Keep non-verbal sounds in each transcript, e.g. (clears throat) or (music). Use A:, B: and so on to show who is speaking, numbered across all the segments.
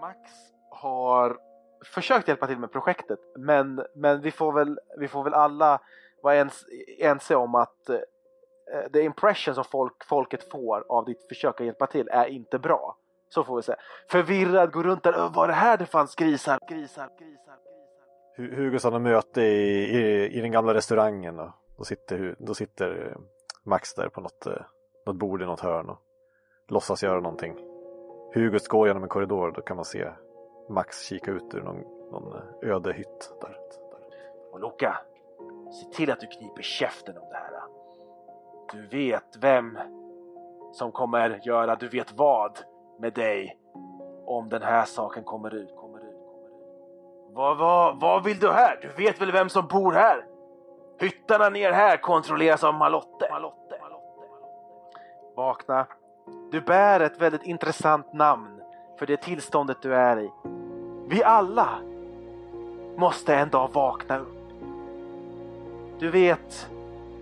A: Max har försökt hjälpa till med projektet men, men vi, får väl, vi får väl alla vara ens, ense om att eh, the impression som folk, folket får av ditt försök att hjälpa till är inte bra. Så får vi säga. Förvirrad, går runt där. Var det här det fanns grisar? Grisar, grisar, grisar.
B: Hugosson har möte i, i, i den gamla restaurangen och då sitter, då sitter eh, Max där på något, eh, något bord i något hörn och låtsas göra någonting. Hugos går genom en korridor och då kan man se Max kika ut ur någon, någon eh, öde hytt där.
A: Och Luca, se till att du kniper käften om det här. Du vet vem som kommer göra du vet vad med dig om den här saken kommer ut. Kommer ut, kommer ut. Vad, vad, vad vill du här? Du vet väl vem som bor här? Hyttarna ner här kontrolleras av Malotte. Malotte. Vakna. Du bär ett väldigt intressant namn för det tillståndet du är i. Vi alla måste en dag vakna upp. Du vet,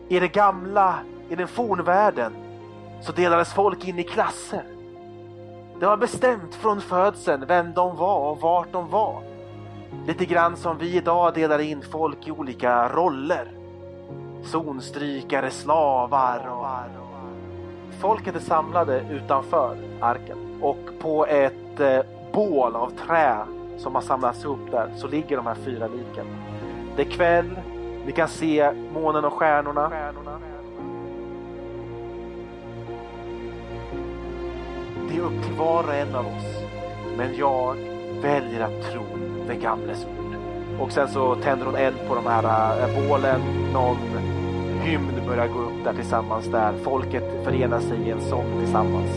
A: i det gamla, i den fornvärlden, så delades folk in i klasser. Det var bestämt från födseln vem de var och vart de var. Lite grann som vi idag delar in folk i olika roller. Zonstrykare, slavar och... Folket är samlade utanför arken och på ett eh, bål av trä som har samlats ihop där så ligger de här fyra liken. Det är kväll, vi kan se månen och stjärnorna. Det är upp till var och en av oss. Men jag väljer att tro den gamles ord. Och sen så tänder hon eld på de här äh, bålen. Någon hymn börjar gå upp där tillsammans där. Folket förenar sig i en sång tillsammans.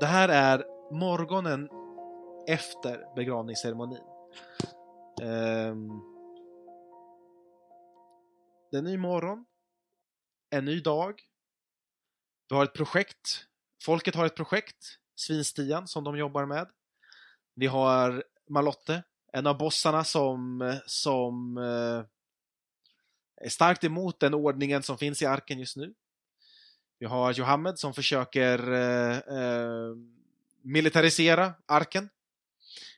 A: Det här är morgonen efter begravningsceremonin. Um det är en ny morgon, en ny dag. Vi har ett projekt. Folket har ett projekt, Svinstian, som de jobbar med. Vi har Malotte, en av bossarna som, som eh, är starkt emot den ordningen som finns i arken just nu. Vi har Johammed som försöker eh, eh, militarisera arken.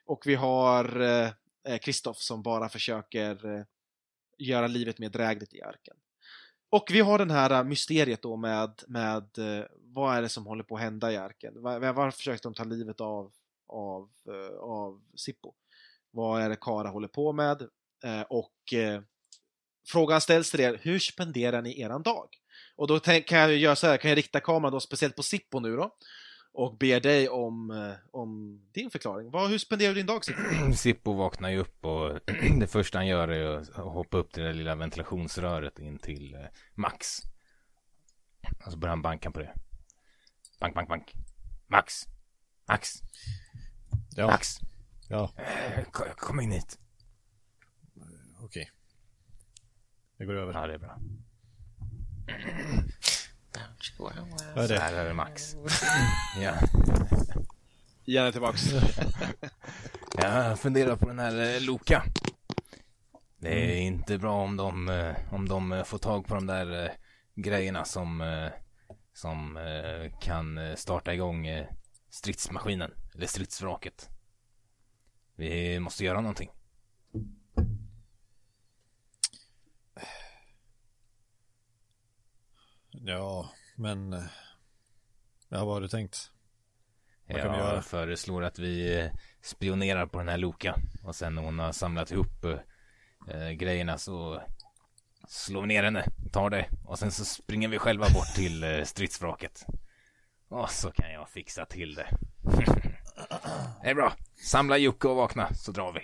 A: Och vi har eh, eh som bara försöker eh, göra livet mer drägligt i arken. Och vi har den här äh, mysteriet då med, med äh, vad är det som håller på att hända i arken? Var, varför försökte de ta livet av, av, äh, av Sippo? Vad är det Kara håller på med? Och frågan ställs till er, hur spenderar ni eran dag? Och då kan jag göra så här, kan jag rikta kameran då speciellt på Sippo nu då? Och ber dig om, eh, om din förklaring. Vad, hur spenderar du din dag Sippo? (clears throat)
C: Sippo vaknar ju upp och (clears throat) det första han gör är att hoppa upp till det lilla ventilationsröret in till eh, Max. Och så börjar han banka på det. Bank, bank, bank. Max! Max!
D: Ja,
C: Max!
D: ja,
C: Eh, Kom, in hit.
D: okej. Det går över.
C: Ja, det är bra. (clears throat)
D: Vad är
C: Så
D: det?
C: här är det Max. Ja.
A: Gärna tillbaks. (laughs)
C: Jag funderar på den här eh, Loka. Det är inte bra om de, eh, om de eh, får tag på de där grejerna som, som kan starta igång stridsmaskinen, eller stridsvraket. Vi måste göra någonting.
D: Ja, men... eh, Ja, vad har du tänkt? Vad vi göra?
C: Jag föreslår att vi eh, spionerar på den här Loka och sen när hon har samlat ihop eh, grejerna så slår vi ner henne, tar det och sen så springer vi själva bort till eh, stridsvraket. Och så kan jag fixa till det. (laughs) det är bra. Samla Jocke och vakna så drar vi.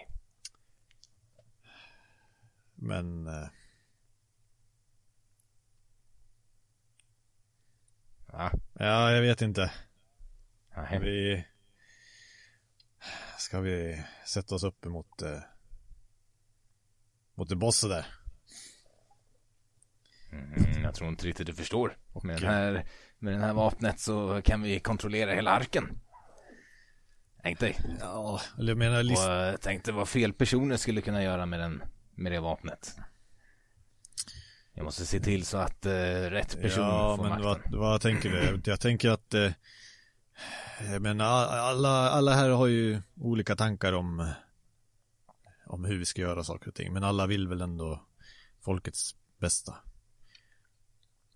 D: Men... eh,
C: Ja,
D: Ja, jag vet inte.
C: nej.
D: Vi... Ska vi sätta oss upp emot... Eh, mot det bossen där?
C: Mm, jag tror inte riktigt du förstår. Med, den här, med det här vapnet så kan vi kontrollera hela arken. Tänk dig.
D: Ja, eller jag menar list...
C: Och jag tänkte vad fel personer skulle kunna göra med, den, med det vapnet. Jag måste se till så att uh, rätt personer
D: Ja,
C: får
D: men
C: makten.
D: vad, vad tänker du? Jag tänker att eh, men alla, alla här har ju olika tankar om om hur vi ska göra saker och ting. Men alla vill väl ändå folkets bästa.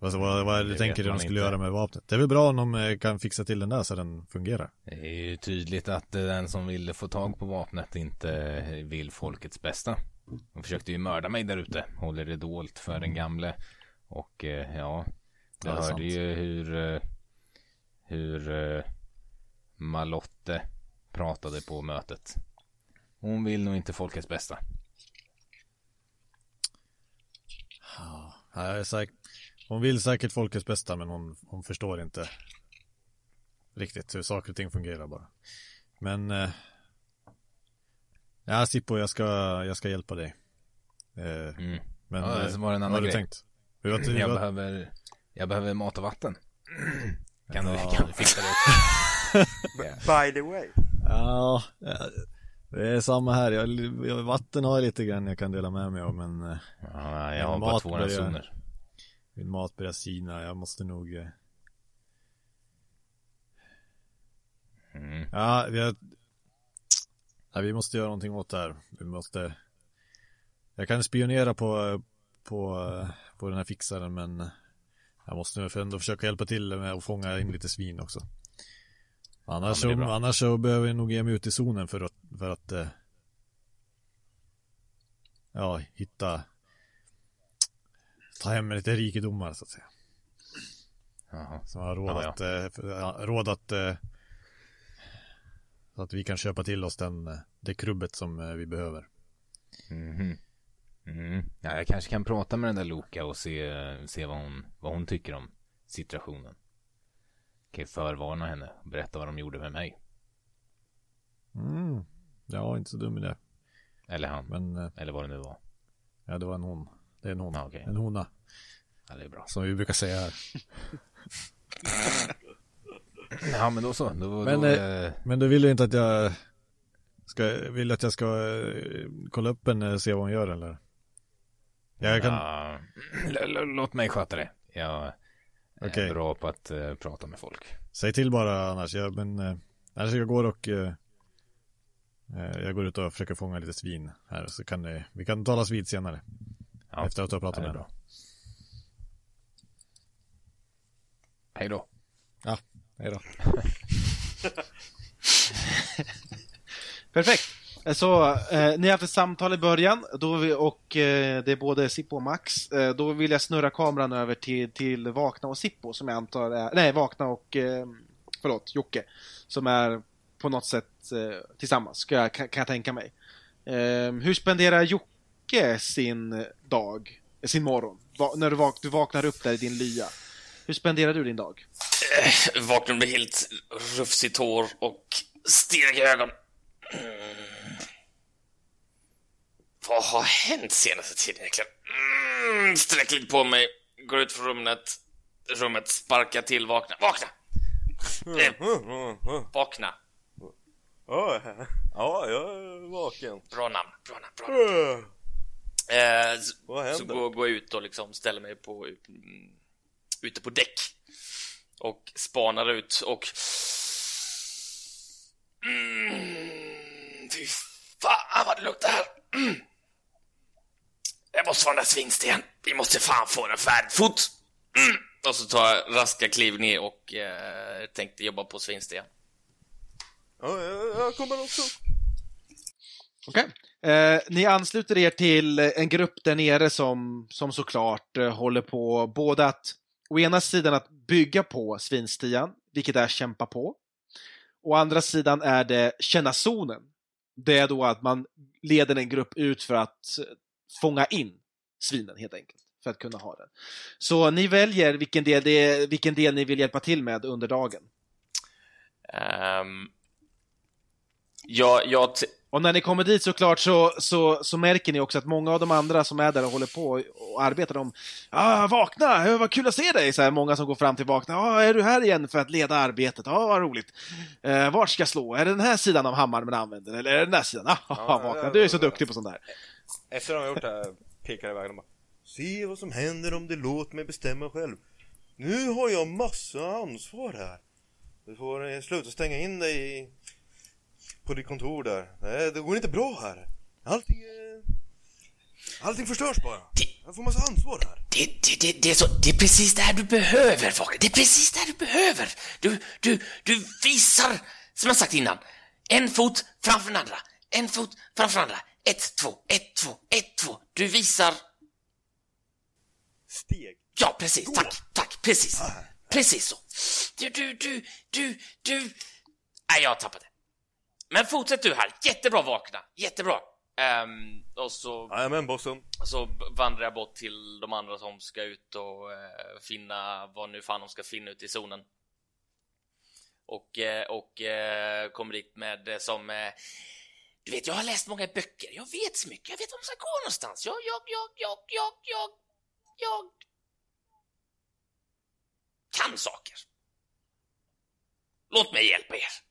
D: Alltså, vad, vad är det
C: Det
D: du tänker
C: vet
D: de skulle
C: inte.
D: göra med vapnet? Det är väl bra om de eh, kan fixa till den där så den fungerar.
C: Det är ju tydligt att eh, den som ville få tag på vapnet inte vill folkets bästa. De försökte ju mörda mig där ute, håller det dolt för den gamle. Och eh, ja,
D: Ja,
C: jag hörde
D: sant.
C: ju hur, eh, hur eh, Malotte pratade på mötet. Hon vill nog inte folkets bästa.
D: Ja, jag är säker. Hon vill säkert folkets bästa men hon, hon förstår inte riktigt hur saker och ting fungerar bara. Men eh, ja, Sippo, jag ska, jag ska hjälpa dig. Eh,
C: Mm.
D: men
C: Ja,
D: eh,
C: så var det en
D: vad
C: annan
D: har du tänkt? Hur, har (clears throat) du-
C: Jag
D: vad-
C: behöver, jag behöver mat och vatten. (clears throat) Kan du,
D: Ja.
C: kan du fixa det? (laughs)
E: By the way.
D: Ja, ja, det är samma här. Jag, jag, vatten har jag lite grann jag kan dela med mig av men eh,
C: Ja, jag har bara två ransoner.
D: min mat börjar sina. Jag måste nog eh,
C: Mm.
D: Ja, vi ja, vi måste göra någonting åt det här. Vi måste... Jag kan spionera på, på, på den här fixaren men jag måste ändå försöka hjälpa till med att fånga in lite svin också. Annars,
C: Ja,
D: så, annars så behöver jag nog ge mig ut i zonen för att, för att eh, ja, hitta ta hem lite rikedomar så att säga.
C: Jaha.
D: Som har råd
C: Ja, ja.
D: att, råd att så att vi kan köpa till oss den, eh, det krubbet som eh, vi behöver.
C: Mhm. Mm. Ja, jag kanske kan prata med den där Loka och se, se vad, hon, vad hon tycker om situationen. Kan ju förvarna henne och berätta vad de gjorde med mig.
D: Mm. Ja, inte så dum idé.
C: Eller han.
D: Men eh,
C: Eller vad det nu var.
D: ja, det var en hon. Det är en hon.
C: Ja, okej.
D: En hona.
C: Ja, det är bra.
D: Som vi brukar säga här. (laughs)
C: Ja, men då så. Då,
D: Men,
C: då,
D: eh,
C: eh,
D: Men du vill ju inte att jag ska, vill att jag ska eh, kolla upp henne och se vad hon gör eller? Jag kan,
C: ja, låt mig sköta det. Jag är
D: Okej.
C: bra på att eh, prata med folk.
D: säg till bara annars. Jag, men, eh, annars jag går och eh, eh, jag går ut och försöker fånga lite svin här så kan det, vi kan talas vid senare.
C: Ja,
D: Efter att du har pratat med henne.
C: Hej då.
D: Ja, hej då. (laughs)
A: Perfekt. Så eh, ni har haft ett samtal i början då vi, och eh, det är både Sippo och Max. Eh, då vill jag snurra kameran över till, till Vakna och Sippo som jag antar är, nej Vakna och, eh, förlåt, Jocke. Som är på något sätt eh, tillsammans, ska jag, kan, kan jag tänka mig. Eh, hur spenderar Jocke sin dag, sin morgon? Va, när du, vak, du vaknar upp där i din lya. Hur spenderar du din dag?
E: Eh, Vaknar med helt rufsigt hår och stirriga ögon. Mm. Vad har hänt senaste tiden egentligen? Mm, sträcker lite på mig, går ut från rummet, rummet sparkar till, vakna. Vakna! Eh, vakna.
F: Ja, ja, jag är vaken.
E: Bra namn, bra namn, bra namn. Eh,
F: Vad
E: så
F: händer?
E: går, går jag ut och liksom ställer mig på, ute på däck. Och spanar ut och... Mm, fy fan vad det luktar här! Mm. Det måste vara den där svinsten. Vi måste fan få den färdig fort! Mm. Och så tar jag raska kliv ner och eh, tänkte jobba på svinsten.
F: Ja, jag, jag kommer också.
A: Okej. Eh, ni ansluter er till en grupp där nere som, som såklart eh, håller på både att å ena sidan att bygga på svinstian, vilket är kämpa på. Å andra sidan är det känna zonen. Det är då att man leder en grupp ut för att eh, fånga in svinen helt enkelt. För att kunna ha den. Så ni väljer vilken del, det är, vilken del ni vill hjälpa till med under dagen.
E: Um, jag, jag,
A: och när ni kommer dit såklart så, så, så märker ni också att många av de andra som är där och håller på och arbetar, de ah, vakna, vad kul att se dig! Så här, många som går fram till vakna, ah, är du här igen för att leda arbetet? Ah, vad roligt! Eh, vart ska jag slå? Är det den här sidan av hammaren man använder? Eller är det den där sidan? Ah,
F: Ja,
A: vakna, du är så duktig på sånt där.
F: Efter de har gjort det här pekar iväg och bara Se vad som händer om du låter mig bestämma själv Nu har jag massa ansvar här Du får eh, sluta stänga in dig i- på ditt kontor där Nej, det går inte bra här Allting Allting förstörs bara Jag får massa ansvar här
E: Det, det, det, det, är så, det är precis det här du behöver, Fager. Det är precis det här du behöver. Du, du, du visar, som jag sagt innan, en fot framför den andra. En fot framför den andra. Ett, två, ett, två, ett, två. Du visar...
F: Steg
E: Ja, precis. Tack, tack. Precis. Precis så. Du, du, du, du, du... Nej, jag har tappat det. Men fortsätt du här. Jättebra vakna. Jättebra. Ehm, och så
F: Jajamän bossen
E: så vandrar jag bort till de andra som ska ut och eh, finna vad nu fan de ska finna ute i zonen. Och, eh, och eh, kommer dit med som... Du vet, jag har läst många böcker. Jag vet så mycket. Jag vet var de ska gå någonstans. Jag, jag, jag, jag, jag, jag, jag kan saker. Låt mig hjälpa er.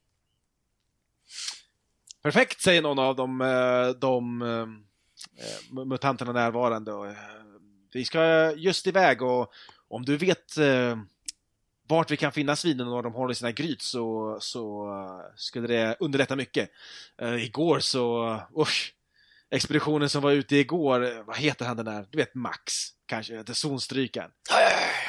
A: Perfekt, säger någon av eh, de, de eh, mutanterna närvarande. Och, eh, Vi ska just iväg och om du vet eh, vart vi kan finna svinen och var de håller sina gryt så, så skulle det underlätta mycket. Eh, igår så, usch, expeditionen som var ute igår, vad heter han den där? Du vet Max, kanske, heter zonstrykaren.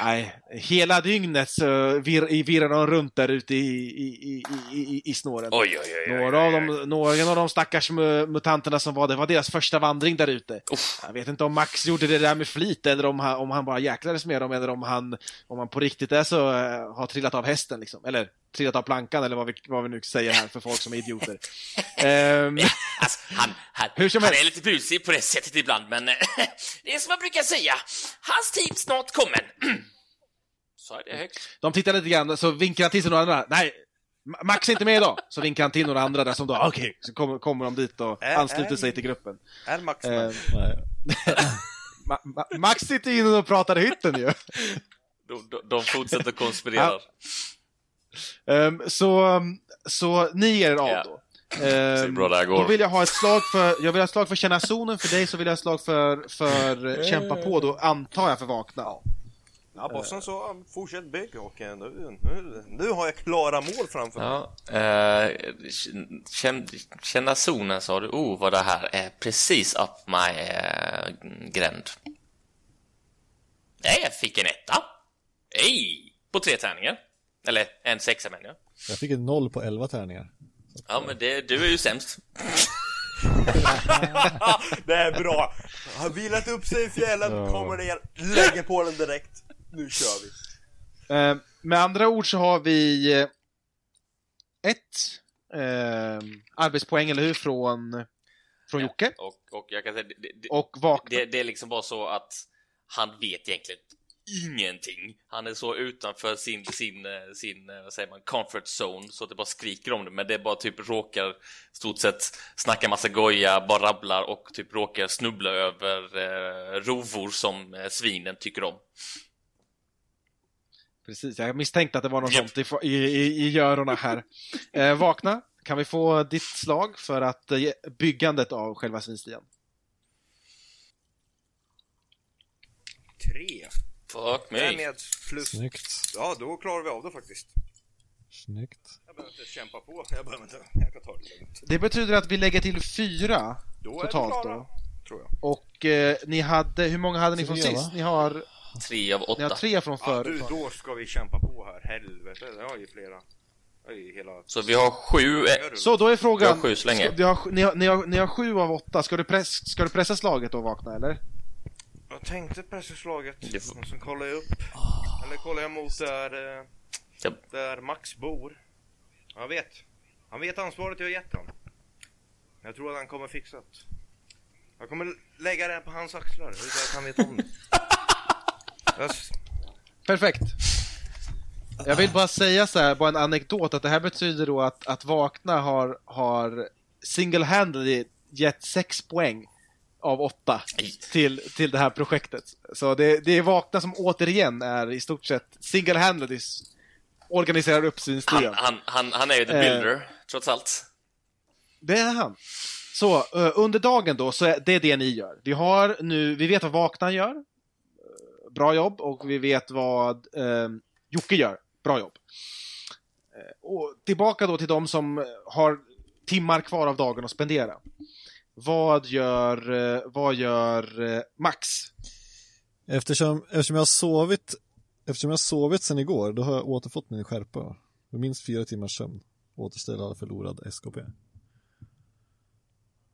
A: Nej, hela dygnet så vir, virrar de runt där ute i, i, i, i, i, snåren.
E: Oj, oj, oj.
A: Några av,
E: oj, oj.
A: de, några av de stackars mu- mutanterna som var där, det var deras första vandring där ute. Jag vet inte om Max gjorde det där med flit eller om han, om han bara jäklades med dem eller om han, om han på riktigt är så, eh, har trillat av hästen liksom. Eller trillat av plankan eller vad vi, vad vi nu säger här för folk som är idioter. (laughs) Ehm,
E: Alltså, han, han,
A: Hur som
E: han
A: helst.
E: är lite busig på det sättet ibland, men eh, (laughs) det är som man brukar säga. Hans tid snart kommen. (clears throat) Sa det högt?
A: de tittar lite grann, så vinkar han till sig några andra. Nej, Ma- Max är inte med idag! Så vinkar han till några andra där som då, okej, så kommer, kommer de dit och
F: Är-
A: ansluter
F: är-
A: sig till gruppen.
F: Är Max med?
D: Nej. (laughs)
A: Ma- Ma- Max sitter inne och pratar i hytten ju.
E: De, de, de fortsätter konspirera.
A: Ehm, så, så ni ger er av
E: Ja.
A: då. Um,
E: bra det här går.
A: Då vill jag ha ett slag för, jag vill ha ett slag för känna zonen för dig, så vill jag ha ett slag för, för eh, kämpa på då, antar jag för vakna.
F: Ja bossen sa fortsätt bygg och eh, nu, nu, nu har jag klara mål framför mig
E: Ja, eh, känn, känna zonen sa du. Oh, vad det här är precis up my eh, gränd. Nej, jag fick en etta. Hej! På tre tärningar. Eller en sexa menar jag.
D: Jag fick en noll på 11 tärningar.
E: Ja, men det, du är ju sämst. (laughs)
F: Det är bra! Har vilat upp sig i fjällen,
D: Ja.
F: kommer ner, lägger på den direkt Nu kör vi!
A: Ehm, med andra ord så har vi eh, ett ehm, arbetspoäng, eller hur, från, från Jocke.
E: Och, och jag kan säga, det, det,
A: Och vakna.
E: det, det är liksom bara så att han vet egentligen ingenting. Han är så utanför sin, sin, eh, sin eh, vad säger man, comfort zone så att det bara skriker om det. Men det är bara typ råkar stort sett snacka massa goja, bara rabblar och typ råkar snubbla över eh, rovor som eh, svinen tycker om.
A: Precis, jag misstänkte att det var något sånt i, i, i, i görorna här. Eh, vakna, kan vi få ditt slag för att eh, byggandet av själva svinstian?
F: Tre!
E: Fuck me.
F: Med plus...
D: Snyggt.
F: Ja, då klarar vi av det faktiskt
D: Snyggt.
F: Jag behöver inte kämpa på, jag behöver inte, jag kan ta det lugnt
A: Det betyder att vi lägger till fyra
F: Då är
A: totalt
F: vi klara,
A: då.
F: tror jag
A: Och eh, ni hade, hur många hade ni från
D: Tre,
A: sist?
D: va?
A: Ni har,
E: Tre av
A: ni har
E: åtta.
A: tre från
F: Ja
A: förr.
F: du, då ska vi kämpa på här, helvete, jag har ju flera Jag har ju hela...
E: Så vi har sju. eh,
A: Så då är frågan...
E: Vi har sju så länge.
A: Ska, ni, har, ni, har, ni, har, ni har sju av åtta, ska du, press, ska du pressa slaget då vakna eller?
F: Jag tänkte slaget,
E: Det får-
F: och så kollar jag upp Eller kollar jag mot där, eh,
E: Ja.
F: där Max bor. Jag vet. Han vet ansvaret jag har gett honom. Jag tror att han kommer fixa det. Jag kommer lägga det på hans axlar. Utan att han vet om det. (laughs) Jag s-
A: Perfekt. Jag vill bara säga så här, bara en anekdot, att det här betyder då att, att Vakna har, har single-handedly gett 6 poäng av 8
E: Nej.
A: till, till det här projektet. Så det, det är Vakna som återigen är i stort sett single-handedly organiserar upp sin
E: Han, han, han, han är ju the
A: Eh.
E: builder, trots allt.
A: Det är han. Så eh, under dagen då, så är det det ni gör. Vi har nu, vi vet vad Vakna gör. Eh, Bra jobb. Och vi vet vad eh, Jocke gör. Bra jobb. Eh, och tillbaka då till de som har timmar kvar av dagen att spendera. Vad gör, eh, vad gör eh, Max?
D: Eftersom, eftersom jag har sovit Eftersom jag har sovit sedan igår, då har jag återfått min skärpa. Med minst fyra timmars sömn. Återställa all förlorad SKP.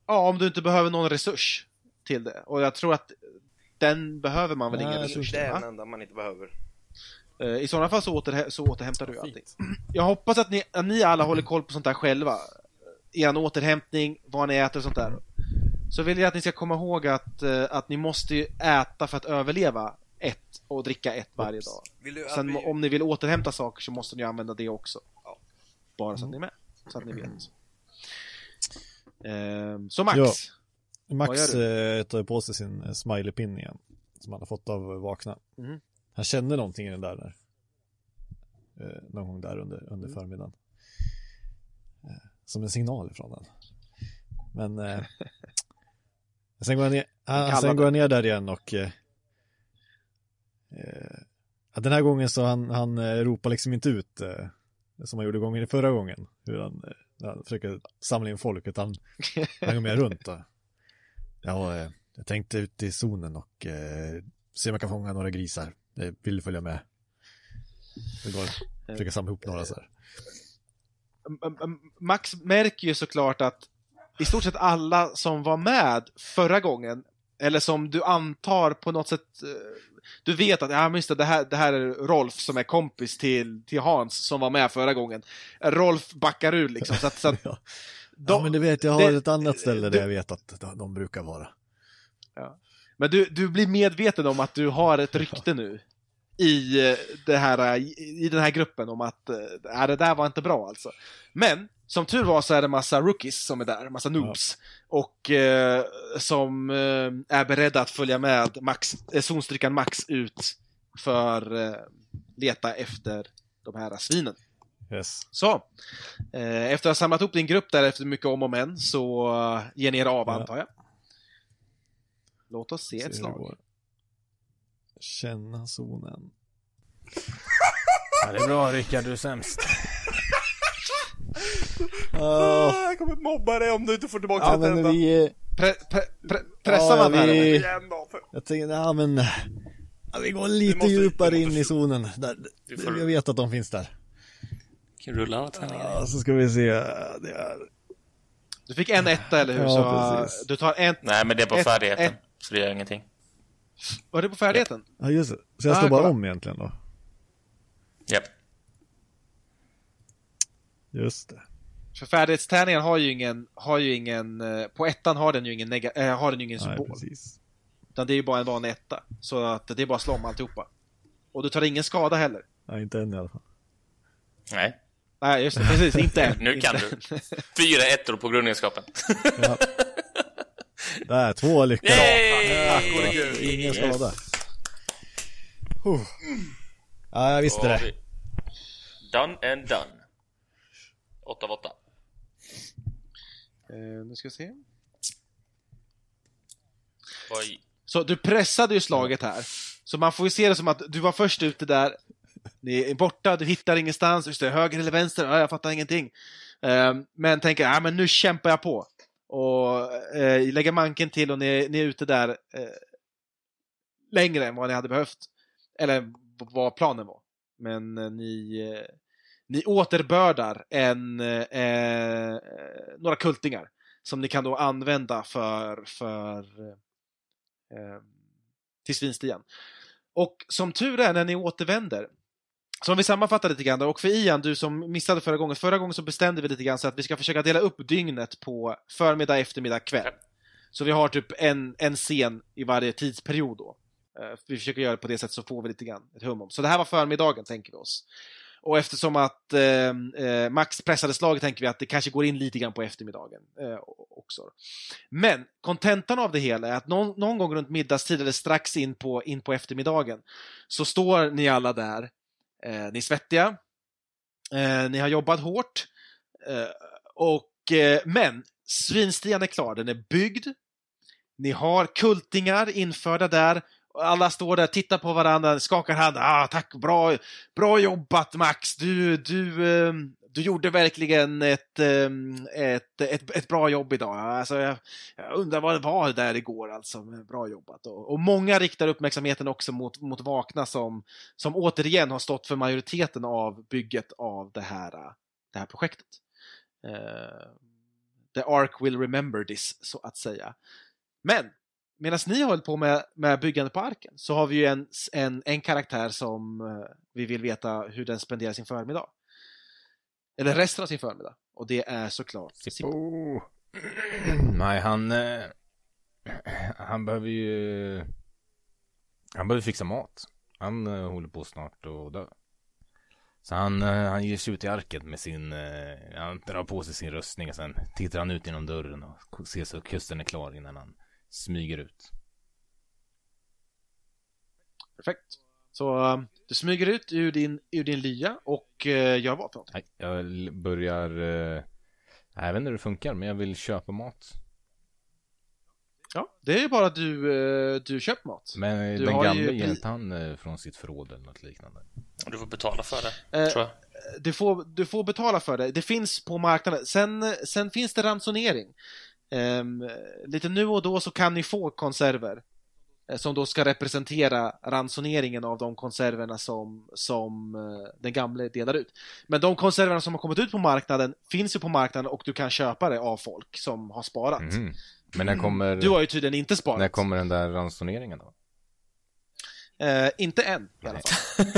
A: Ja, om du inte behöver någon resurs till det. Och jag tror att den behöver man väl
D: Nej,
A: ingen resurs
F: Det
A: till,
F: är
A: va?
F: den enda man inte behöver.
A: Eh, I sådana fall så, återhä- så återhämtar du allting. Jag hoppas att ni, att ni alla håller koll på sånt där själva. Er återhämtning, vad ni äter och sånt där. Så vill jag att ni ska komma ihåg att, eh, att ni måste ju äta för att överleva ett och dricka ett varje dag.
F: Vill du
A: Sen
F: vi-
A: om ni vill återhämta saker så måste ni använda det också.
F: Ja.
A: Bara så att ni är med. Så att ni vet. Ehm, så Max.
D: Ja. Max eh, tar på sig sin eh, smileypin igen. Som han har fått av Vakna.
A: Mhm.
D: Han kände någonting i den där. där. Eh, någon gång där under,
A: Mm.
D: under förmiddagen. Eh, som en signal ifrån den. Men eh, (laughs) sen går han ner, ah, sen går han ner där igen och eh, eh, den här gången så han, han eh, ropar liksom inte ut eh, som han gjorde gången förra gången. Hur han, eh, han försöker samla in folk utan han går med runt. Då. (laughs) Ja, jag tänkte ut i zonen och se om jag kan fånga några grisar. Jag vill följa med. Det går försöka samla ihop några så här.
A: Max märker ju såklart att i stort sett alla som var med förra gången, eller som du antar på något sätt, eh, du vet att ja, men just det, det, här, det här är Rolf som är kompis till, till Hans som var med förra gången. Rolf backar ur liksom. Så att, så att (laughs)
D: Ja.
A: de-
D: ja, men du vet, jag har
A: det-
D: ett annat ställe där
A: du-
D: jag vet att de, brukar vara.
A: Men du, du blir medveten om att du har ett rykte nu i, eh, det här, i, i den här gruppen om att äh, det där var inte bra alltså. Men som tur var så är det massa rookies som är där, massa noobs. Och eh, som eh, är beredda att följa med Max, eh, zonstrykan Max ut för eh, leta efter de här svinen.
D: Yes.
A: Så, eh, efter att ha samlat upp din grupp där efter mycket om och men så eh, ger ni er av
D: Ja.
A: antar jag. Låt oss se
D: Se
A: ett slag.
D: Känna zonen.
C: Ja, det är bra Rickard, du är sämst.
F: Ah, jag kommer mobba dig om du inte får tillbaka
D: Ja,
F: ett
D: men
F: enda.
D: vi...
A: Pre, pre, pre, pressar
D: Ja,
A: man här?
D: vi-
A: eller?
F: Igen då. För...
D: Jag tänkte, ja men... Ja, vi går lite
F: måste-
D: djupare in i zonen. Där,
E: får-
D: Jag vet att de finns där.
E: Kan rulla alla tärningar.
D: Ja, så ska vi se. Det är...
A: Du fick en etta, eller hur?
D: Ja,
A: så
D: precis.
A: du tar en...
E: Nej, men det är på
A: Ett-
E: färdigheten.
A: ett-
E: Så det gör ingenting.
A: Var det på färdigheten?
D: Ja, just det. Så jag
A: Ah,
D: står bara
A: kolla.
D: om egentligen då.
E: Japp.
D: Just det.
A: För färdighetstärningen har ju ingen, har ju ingen, eh, på ettan har den ju ingen, nega, äh, har den ju ingen
D: Nej,
A: symbol.
D: precis.
A: utan det är ju bara en vanlig etta. Så att det är bara att slå om alltihopa. Och du tar ingen skada heller.
D: Nej, inte än i alla fall.
E: Nej,
A: Nej, just det, precis, inte än. (laughs)
E: nu kan
A: inte.
E: du. Fyra ettor på grundegenskapen.
D: Ja. Där, två lyckade.
E: Yay!
D: Ingen
E: Yes.
D: skada. Huh. Ja, jag visste det.
E: Done and done. 8 av 8.
A: Eh, nu ska vi se.
E: Oj.
A: Så du pressade ju slaget här. Så man får ju se det som att du var först ute där. Ni är borta, du hittar ingenstans. Just det, höger eller vänster? Ja, jag fattar ingenting. Eh, Men tänker, ja men nu kämpar jag på. Och eh, lägger manken till och ni, ni är ute där eh, längre än vad ni hade behövt. Eller vad planen var. Men ni, ni återbördar en, eh, eh, några kultingar. Som ni kan då använda för, för eh, eh till svinstian. Och som tur är när ni återvänder, så om vi sammanfattar lite grann då, och för Ian, du som missade förra gången, förra gången så bestämde vi lite grann så att vi ska försöka dela upp dygnet på förmiddag, eftermiddag, kväll. Så vi har typ en, en scen i varje tidsperiod då. Eh, vi försöker göra det på det sättet så får vi lite grann ett hum om. Så det här var förmiddagen tänker vi oss. Och eftersom att ehm, eh, Max pressade slaget tänker vi att det kanske går in lite grann på eftermiddagen eh, också. Men kontentan av det hela är att någon, någon gång runt middagstid eller strax in på, in på eftermiddagen så står ni alla där. Eh, ni är svettiga. Eh, ni har jobbat hårt. Eh, och, eh, men svinstian är klar, den är byggd. Ni har kultingar införda där. Alla står där, tittar på varandra, skakar hand. Ah, tack, bra, bra jobbat Max! Du, du, eh, du gjorde verkligen ett, ehm, ett, ett, ett bra jobb idag. Alltså, jag, jag undrar vad det var där igår alltså. Bra jobbat. Och, och många riktar uppmärksamheten också mot, mot Vakna som, som återigen har stått för majoriteten av bygget av det här, det här projektet. Eh, the Ark will remember this, så att säga. Men medan ni har hållit på med, med byggandet på arken så har vi ju en, en, en karaktär som eh, vi vill veta hur den spenderar sin förmiddag. Eller resten av sin förmiddag. Och det är såklart Sippo.
C: Oh. (clears throat) Nej, han... Eh, (clears throat) han behöver ju... Han behöver fixa mat. Han eh, håller på snart att dö. Så han, eh, han ger sig ut i arket med sin... Han drar på sig sin rustning och sen tittar han ut genom dörren och ser så att kusten är klar innan han smyger ut.
A: Perfekt. Så um, du smyger ut ur din, ur din lya och uh, gör vad?
C: Nej, jag börjar... Eh, jag vet inte hur det funkar, men jag vill köpa mat.
A: Ja, det är bara att du, du köper mat.
C: Men
A: Du
C: den gamla
A: ju
C: ger inte han eh, från sitt förråd eller något liknande.
E: Du får betala för det,
A: Eh,
E: tror jag.
A: Du får, du får betala för det. Det finns på marknaden. Sen, sen finns det ransonering. Ehm, lite nu och då så kan ni få konserver eh, som då ska representera ransoneringen av de konserverna som, som eh, den gamle delar ut. Men de konserverna som har kommit ut på marknaden finns ju på marknaden och du kan köpa det av folk som har sparat.
C: Mhm. Men när kommer,
A: Du har ju tydligen inte sparat.
C: när kommer den där ransoneringen då?
A: Eh, inte än i alla fall. (laughs)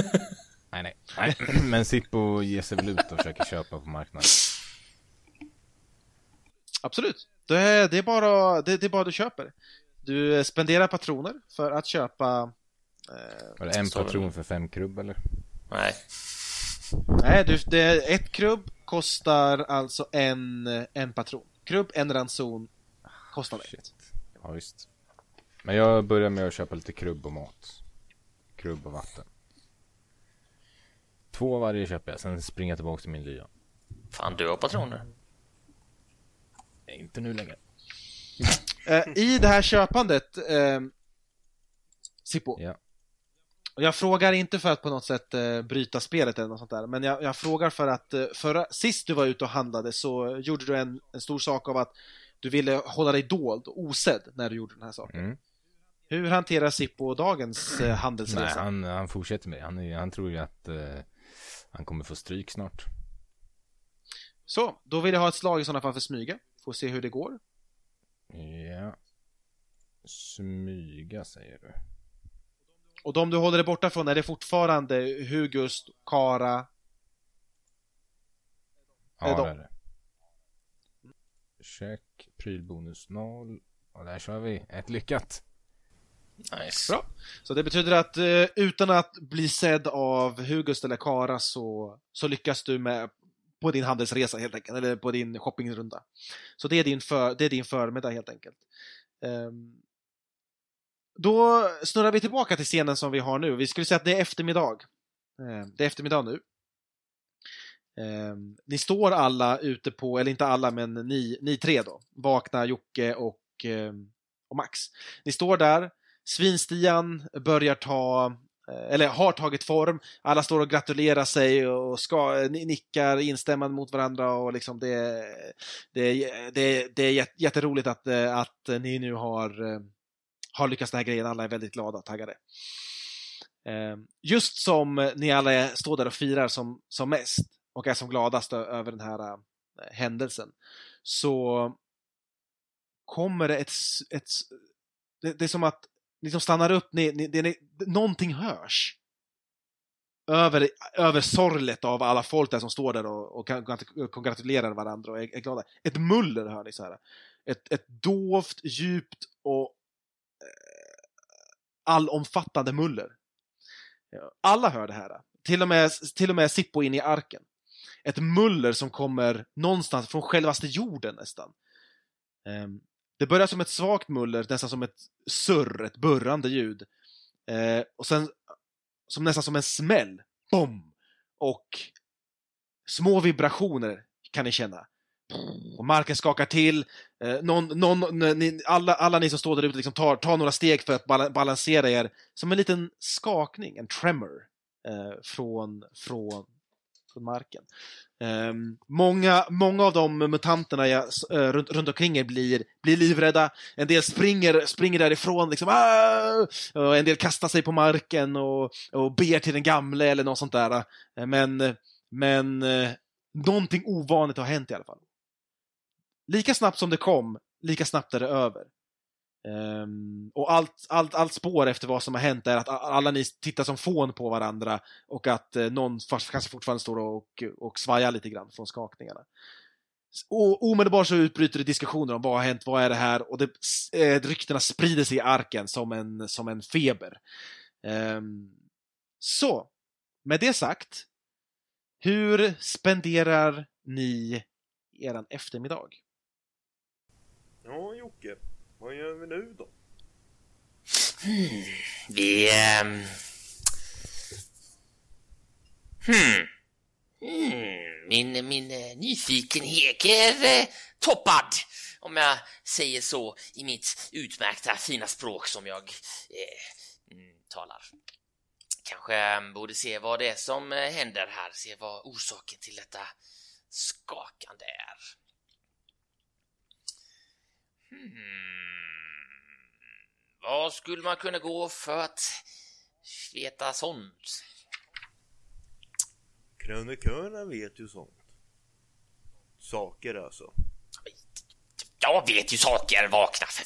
C: Nej, nej. nej. (clears throat) Men Sippo ger sig väl ut och försöker köpa på marknaden.
A: Absolut. Det är, det, är bara, det, det är bara du köper. Du spenderar patroner för att köpa eh,
C: Var det en
E: det.
C: patron för fem krubb eller?
E: Nej.
A: Nej, du, det, ett krubb kostar alltså en, en patron. Krubb, en ranson, kostar ett.
C: Shit. Ja, visst. Men jag börjar med att köpa lite krubb och mat. Krubb och vatten. Två varje köper jag, sen springer jag tillbaka till min lya.
E: Fan, du har patroner.
C: Nej, inte nu längre.
A: Eh, I det här köpandet, eh, Sippo,
C: Ja.
A: jag frågar inte för att på något sätt eh, bryta spelet eller något sånt där, men jag, jag frågar för att eh, förra, sist du var ute och handlade så gjorde du en, en stor sak av att du ville hålla dig dold osedd när du gjorde den här saken.
C: Mm.
A: Hur hanterar Sippo dagens eh,
C: Nej,
A: handelsresa?
C: han, han fortsätter med det. Han, han tror ju att eh, han kommer få stryk snart.
A: Så, då vill jag ha ett slag i sådana fall för smyga. Får se hur det går.
C: Ja. Smyga säger du.
A: Och de du håller dig borta från, är det fortfarande Hugust, Kara?
C: Ja,
A: Är de-
C: det är det. Check, prylbonus 0. Och där kör vi. Ett lyckat.
E: Nice.
A: Bra. Så det betyder att eh, utan att bli sedd av Hugust eller Kara så, så lyckas du med på din handelsresa helt enkelt, eller på din shoppingrunda. Så det är din, för, det är din förmiddag helt enkelt. Um, då snurrar vi tillbaka till scenen som vi har nu. Vi skulle säga att det är eftermiddag. Um, det är eftermiddag nu. Um, ni står alla ute på, eller inte alla, men ni, ni tre då. Vakna, Jocke och, och Max. Ni står där, Svinstian börjar ta, Eh, eller har tagit form. Alla står och gratulerar sig och ska, eh, nickar instämmande mot varandra och liksom det, det, det, det är jätteroligt att, eh, att ni nu har, har lyckats den här grejen. Alla är väldigt glada och taggade. Ehm, just som ni alla står där och firar som, som mest och är som gladast över den här händelsen så kommer det ett, ett det, det är som att ni som stannar upp, ni, ni, det, ni, någonting hörs. Över, över sorlet av alla folk där som står där och, och kongratulerar varandra och är, är glada. Ett muller hör ni så här. Ett, ett dovt, djupt och eh, allomfattande muller. Alla hör det här. till och med, till och med Sippo in i arken. Ett muller som kommer någonstans från självaste jorden nästan. Ehm, det börjar som ett svagt muller, nästan som ett surr, ett burrande ljud. Eh, och sen som nästan som en smäll. Bom! Och små vibrationer kan ni känna. Och marken skakar till. Eh, någon, någon, ni, alla, alla ni som står där ute liksom tar, tar några steg för att bal balansera er. Som en liten skakning, en tremor. Eh, från, från, från marken. Um, många, många av de mutanterna jag, uh, eh, runt, runt omkring er blir, blir livrädda. En del springer, springer därifrån, liksom, och en del kastar sig på marken och, och ber till den gamle eller något sånt där. Eh, men, men uh, någonting ovanligt har hänt i alla fall. Lika snabbt som det kom, lika snabbt är det över. Um, och allt, allt, allt spår efter vad som har hänt är att alla ni tittar som fån på varandra och att eh, någon kanske fortfarande står och, och svajar lite grann från skakningarna. Och omedelbart så utbryter det diskussioner om vad har hänt, vad är det här? Och det, eh, ryktena sprider sig i arken som en, som en feber. Um, så, med det sagt, hur spenderar ni eran eftermiddag?
F: Ja, Jocke. Vad gör vi nu då?
E: Hmm. Vi... Um... Hmm. Hmm. Min, min uh, nyfikenhet är uh, toppad, om jag säger så i mitt utmärkta fina språk som jag uh, talar. Kanske um, borde se vad det är som händer här, se vad orsaken till detta skakande är. Hmm. Vad skulle man kunna gå för att veta sånt?
F: Krönikörerna vet ju sånt. Saker alltså.
E: Jag vet ju saker, vakna för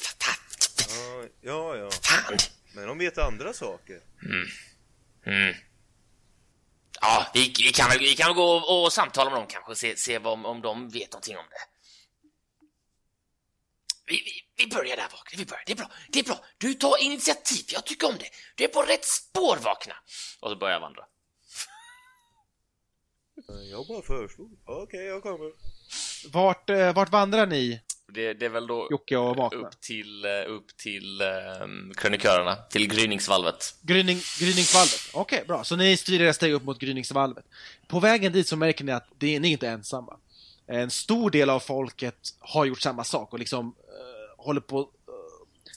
F: Ja, ja, ja.
E: Fan!
F: Men de vet andra saker.
E: Mm. Mm. Ja, vi, vi, kan vi kan gå och, och samtala med dem kanske se, se vad, om de vet någonting om det. Vi, vi, vi börjar där Vakna, vi börjar. Det är bra, det är bra. Du tar initiativ, jag tycker om det. Du är på rätt spår Vakna. Och så börjar jag vandra.
F: Jag bara föreslog. Okej, okay, jag kommer.
A: Vart, eh, vart vandrar ni?
E: Det, det, är väl då
A: Jocke och Vakna.
E: upp till, eh, upp till um, krönikörerna, till gryningsvalvet.
A: Gryning, gryningsvalvet, okej okay, bra. Så ni styr era steg upp mot gryningsvalvet. På vägen dit så märker ni att det, ni är inte ensamma. En stor del av folket har gjort samma sak och liksom håller på att uh,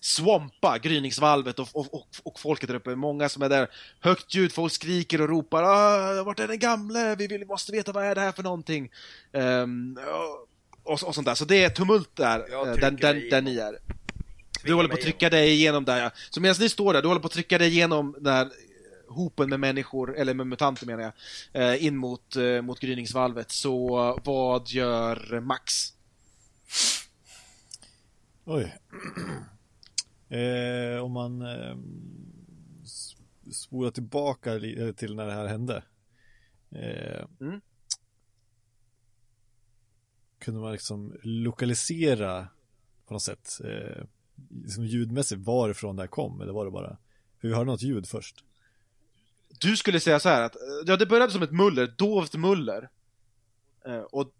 A: swampa gryningsvalvet och, och, och, och, folket där uppe. Många som är där. Högt ljud, folk skriker och ropar ah, Vart är den gamle? Vi vill, måste veta vad är det här för någonting? Um, och, och sånt där. Så det är tumult där, uh, där, där, där ni är. Du håller på att trycka dig igenom där ja. Så medan ni står där, du håller på att trycka dig igenom den hopen med människor, eller med mutanter menar jag, uh, in mot, uh, mot gryningsvalvet. Så vad gör Max?
D: Oj. (clears throat) eh, om man eh, spolar tillbaka eh, till när det här hände. Eh, mm. Kunde man liksom lokalisera på något sätt eh, liksom ljudmässigt varifrån det här kom eller var det bara för vi hörde något ljud först.
A: Du skulle säga så här att ja, det började som ett muller, dovt muller. Eh, och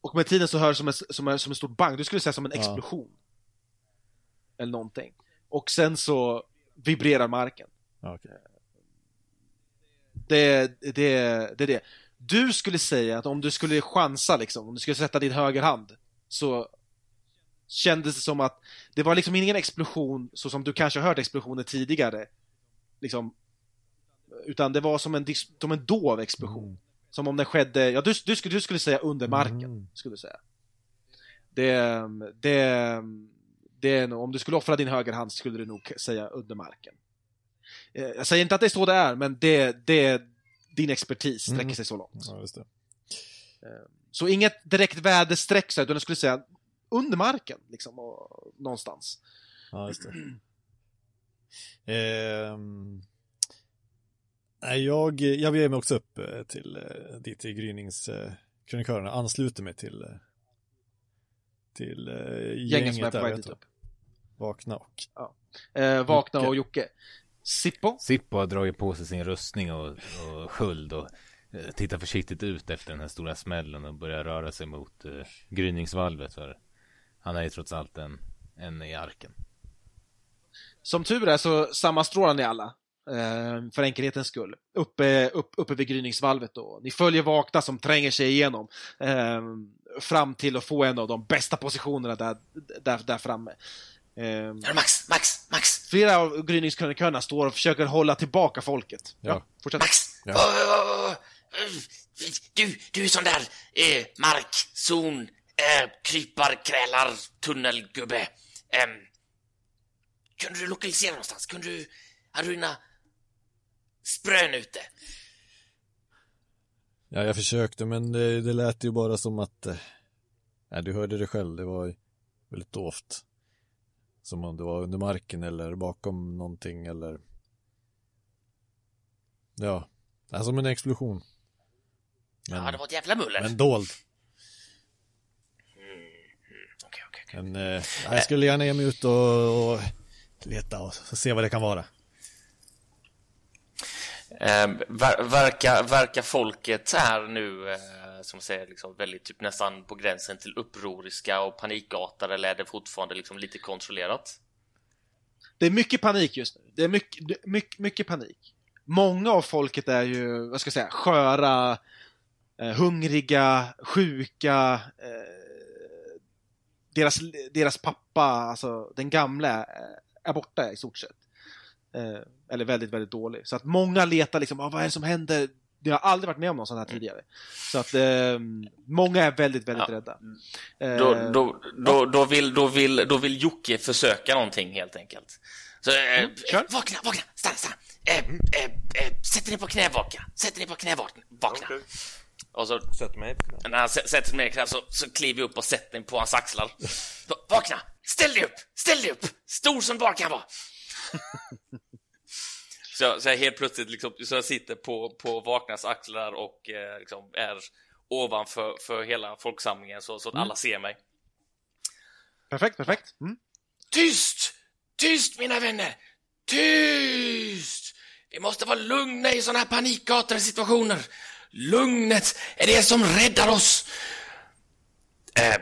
A: och med tiden så hörs som, en, som, en, som en stor bang, du skulle säga som en explosion. Ja. Eller någonting. Och sen så vibrerar marken.
D: Okay.
A: Det, det, det är det. Du skulle säga att om du skulle chansa liksom, om du skulle sätta din högerhand, så kändes det som att det var liksom ingen explosion så som du kanske har hört explosioner tidigare. Liksom, utan det var som en, som en dov explosion. Mm. Som om den skedde, ja du, du, skulle, du skulle säga under marken, mm. skulle du säga. Det, det, det är nog, om du skulle offra din högerhand skulle du nog säga under marken. Eh, jag säger inte att det är så det är, men det, det din expertis sträcker mm. sig så långt.
D: Ja, det.
A: Eh, så inget direkt väderstreck, utan jag skulle säga under marken, liksom, och, någonstans.
D: Ja, just det. Nej, (clears throat) jag, jag ger mig också upp eh, till eh, dit i gryningskrönikörerna, ansluter mig till eh, till gänget, gänget som är på väg dit upp. Vakna och
A: ja. eh, Vakna Jocke. och Jocke. Sippo?
C: Sippo har dragit på sig sin rustning och, och sköld och eh, tittar försiktigt ut efter den här stora smällen och börjar röra sig mot eh, gryningsvalvet. För han är ju trots allt en, en i arken.
A: Som tur är så sammanstrålar ni alla. Eh, för enkelhetens skull. Uppe, upp, uppe vid gryningsvalvet då. Ni följer Vakna som tränger sig igenom. Eh, fram till att få en av de bästa positionerna där, där, där framme. Eh,
E: Max, Max, Max,
A: flera av gryningskrönikörerna står och försöker hålla tillbaka folket. Ja,
D: Ja.
A: fortsätt.
E: Max!
D: Ja.
E: Du, du är sån där eh, markzon, eh, krypar, krälar, tunnelgubbe. Eh, kunde du lokalisera någonstans? Kunde du, hade du dina sprön ute?
D: Ja, jag försökte men det, det lät ju bara som att... Eh, ja, du hörde det själv, det var väldigt dovt. Som om det var under marken eller bakom någonting eller... Ja, ja som en explosion. Men,
E: Ja, det var ett jävla muller.
D: men dold.
E: Okej, okej, okej.
D: Men eh, ja, jag skulle gärna ge mig ut och, och leta och se vad det kan vara.
E: Eh, ver, verkar, verkar folket här nu, eh, som säger, liksom väldigt typ nästan på gränsen till upproriska och panikartade eller är det fortfarande liksom lite kontrollerat?
A: Det är mycket panik just nu. Det är mycket, mycket, mycket panik. Många av folket är ju, vad ska jag säga, sköra, eh, hungriga, sjuka. Eh, deras, deras pappa, alltså den gamla, eh, är borta i stort sett. Eh, eller väldigt, väldigt dålig. Så att många letar liksom, ah, vad är det som händer? Det har aldrig varit med om något sånt här tidigare. Så att eh, många är väldigt, väldigt
E: Ja.
A: rädda. Eh,
E: Då, då, då, då, vill, då, vill, då vill Jocke försöka någonting helt enkelt. Så, eh,
A: Mm, kör.
E: vakna, vakna, stanna, stanna. Eh, eh, eh, sätt dig på knä, vakna. Sätt dig på knä, vakna.
F: Okej.
E: Och så,
F: Sätt mig på knä.
E: när han sä- sätter sig i knä så, så kliver jag upp och sätter mig på hans axlar. Va- Vakna! Ställ dig upp! Ställ dig upp! Stor som bara kan vara. (laughs) så, jag- så jag helt plötsligt liksom, så jag sitter på, på Vaknas axlar och eh, liksom är ovanför för hela folksamlingen så, så att alla ser mig.
A: Perfekt, perfekt. Mm.
E: Tyst! Tyst mina vänner! Tyst! Vi måste vara lugna i sådana här panikartade situationer. Lugnet är det som räddar oss. Eh,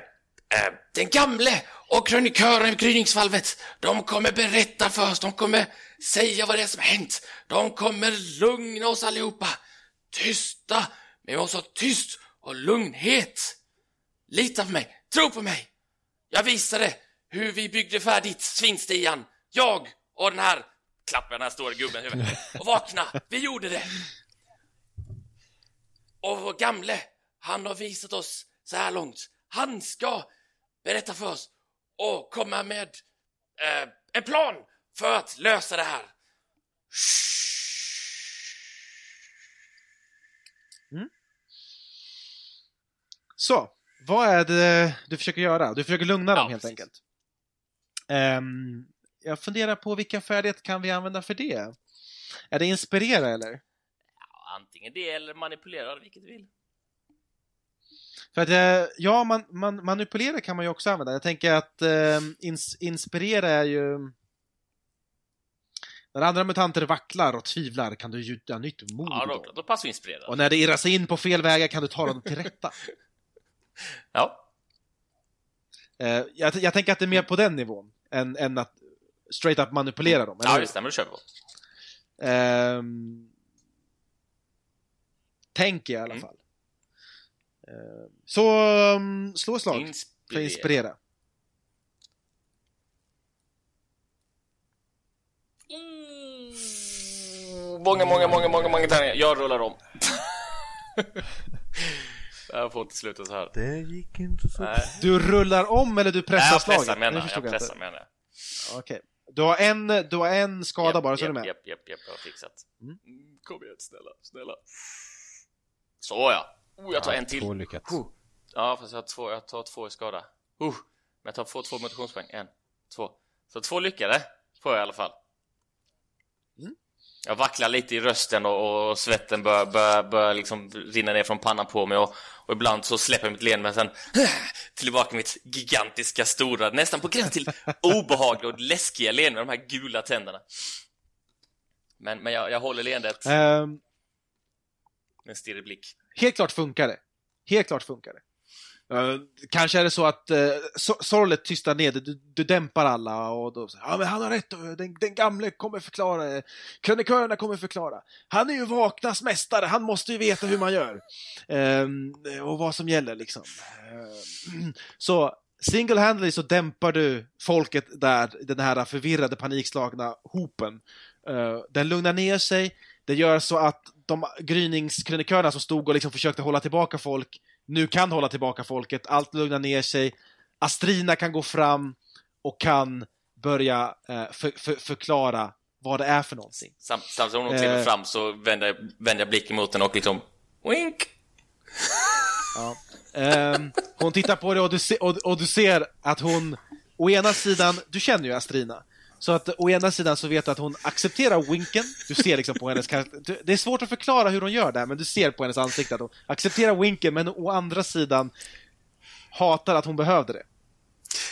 E: eh, den gamle och krönikören i gryningsvalvet, de kommer berätta för oss, de kommer säga vad det är som har hänt. De kommer lugna oss allihopa. Tysta! Vi måste ha tyst och lugnhet. Lita på mig, tro på mig. Jag visade hur vi byggde färdigt svinstian. Jag och den här, klappar den här stora gubben i huvudet. (laughs) Och vakna, vi gjorde det. Och vår gamle, han har visat oss så här långt. Han ska berätta för oss och komma med eh, en plan för att lösa det här.
A: Så, vad är det du försöker göra? Du försöker lugna dem
E: Ja,
A: helt
E: precis.
A: enkelt. Ehm, jag funderar på vilka färdigheter kan vi använda för det? Är det inspirera eller?
E: Ja, antingen det eller manipulera, vilket du vill.
A: För att, eh, ja, man, man, manipulera kan man ju också använda. Jag tänker att eh, ins, inspirera är ju... När andra mutanter vacklar och tvivlar kan du gjuta nytt mod
E: Ja, då, då passar ju inspirera.
A: Och när det irrar sig in på fel vägar kan du ta dem till rätta. (laughs)
E: Ja,
A: Eh, jag, jag tänker att det är mer på den nivån än, än att straight up manipulera dem. eller
E: ja just det, men då kör vi på.
A: Ehm, tänker jag i alla
E: Mm.
A: fall. Så um, slå slag för
E: Inspirera.
A: inspirera.
E: Mm, Många, många, många, många, många tärningar. Jag rullar om. (laughs) jag får inte sluta så här.
F: Det gick inte så
E: Nej,
A: Du rullar om eller du pressar
E: Nej, jag
A: slaget?
E: pressar
A: Det
E: menar jag. pressar menar jag.
A: Okej. Du har en, du har en skada
E: Japp,
A: bara, så är
E: japp,
A: du med.
E: Japp, japp, japp, jag har fixat.
A: Mm.
E: Mm, Kom igen, snälla, snälla. Så ja. Oh, jag tar en till.
C: Två lyckat.
E: Oh. Ja, fast jag har två, jag tar två i skada. Uh. Men jag tar två, två motivationspoäng. En, två. Så två lyckade får jag i alla fall.
A: Mm.
E: Jag vacklar lite i rösten och, och svetten börjar, börjar, börjar liksom rinna ner från pannan på mig och, och ibland så släpper jag mitt leende men sen (sighs) tillbaka mitt gigantiska, stora, nästan på gränsen till obehagliga och läskiga leende med de här gula tänderna. Men, men jag, jag håller leendet
A: Ehm,
E: med en stirrig blick
A: helt klart funkar det. Helt klart funkar det. Uh, kanske är det så att uh, sorlet tystar ner, du, du dämpar alla och då säger ja men han har rätt, eh, den, den gamle kommer förklara, det! krönikörerna kommer förklara. Han är ju vaknas mästare, han måste ju veta hur man gör. Uh, och vad som gäller liksom. Uh, (clears throat) så single-handedly så dämpar du folket där, den här förvirrade, panikslagna hopen. Den lugnar ner sig, det gör så att de gryningskrönikörerna som stod och liksom försökte hålla tillbaka folk nu kan hålla tillbaka folket, allt lugnar ner sig. Astrina kan gå fram och kan börja eh, för, för, förklara vad det är för någonting.
E: Sam, samtidigt som hon kliver
A: Eh.
E: fram så vänder, jag- vänder jag blicken mot henne och liksom Wink! (laughs)
A: Ja. Ehm, hon tittar på dig och du, se, och, och du ser att hon, å ena sidan, du känner ju Astrina, så att å ena sidan så vet du att hon accepterar winken, du ser liksom på hennes det är svårt att förklara hur hon gör det, men du ser på hennes ansikte att hon accepterar winken, men å andra sidan hatar att hon behövde det.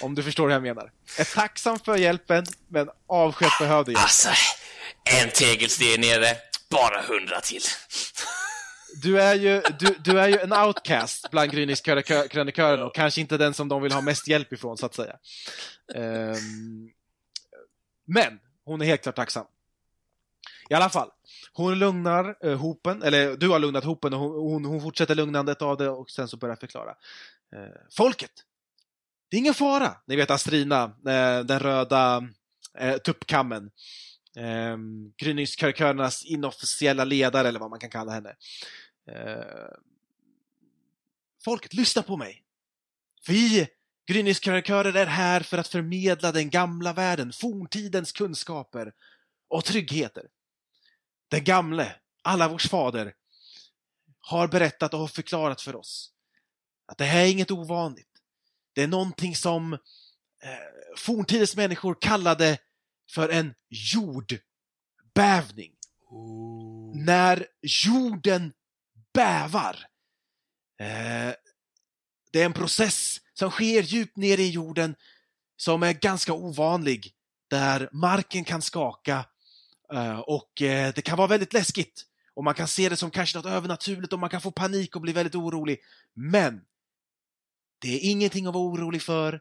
A: Om du förstår hur jag menar. Är tacksam för hjälpen, men avskytt behövde hjälp.
E: Alltså, en tegelsten nere, bara hundra till.
A: Du är ju, du, du är ju en outcast bland gryningskrönikörerna och kanske inte den som de vill ha mest hjälp ifrån, så att säga. Ehm, men, hon är helt klart tacksam. I alla fall, hon lugnar eh, hopen, eller du har lugnat hopen och hon, hon, hon fortsätter lugnandet av det och sen så börjar jag förklara. Eh, folket! Det är ingen fara! Ni vet Astrina, eh, den röda eh, tuppkammen. Eh, Gryningskrönikörernas inofficiella ledare, eller vad man kan kalla henne. Eh, folket, lyssna på mig! Vi gryningskrönikörer är här för att förmedla den gamla världen, forntidens kunskaper och tryggheter. Den gamle, alla vårs fader, har berättat och förklarat för oss att det här är inget ovanligt. Det är någonting som eh, forntidens människor kallade för en jordbävning. När jorden bävar. Eh, det är en process som sker djupt nere i jorden som är ganska ovanlig. Där marken kan skaka eh, och eh, det kan vara väldigt läskigt. Och man kan se det som kanske något övernaturligt och man kan få panik och bli väldigt orolig. Men det är ingenting att vara orolig för.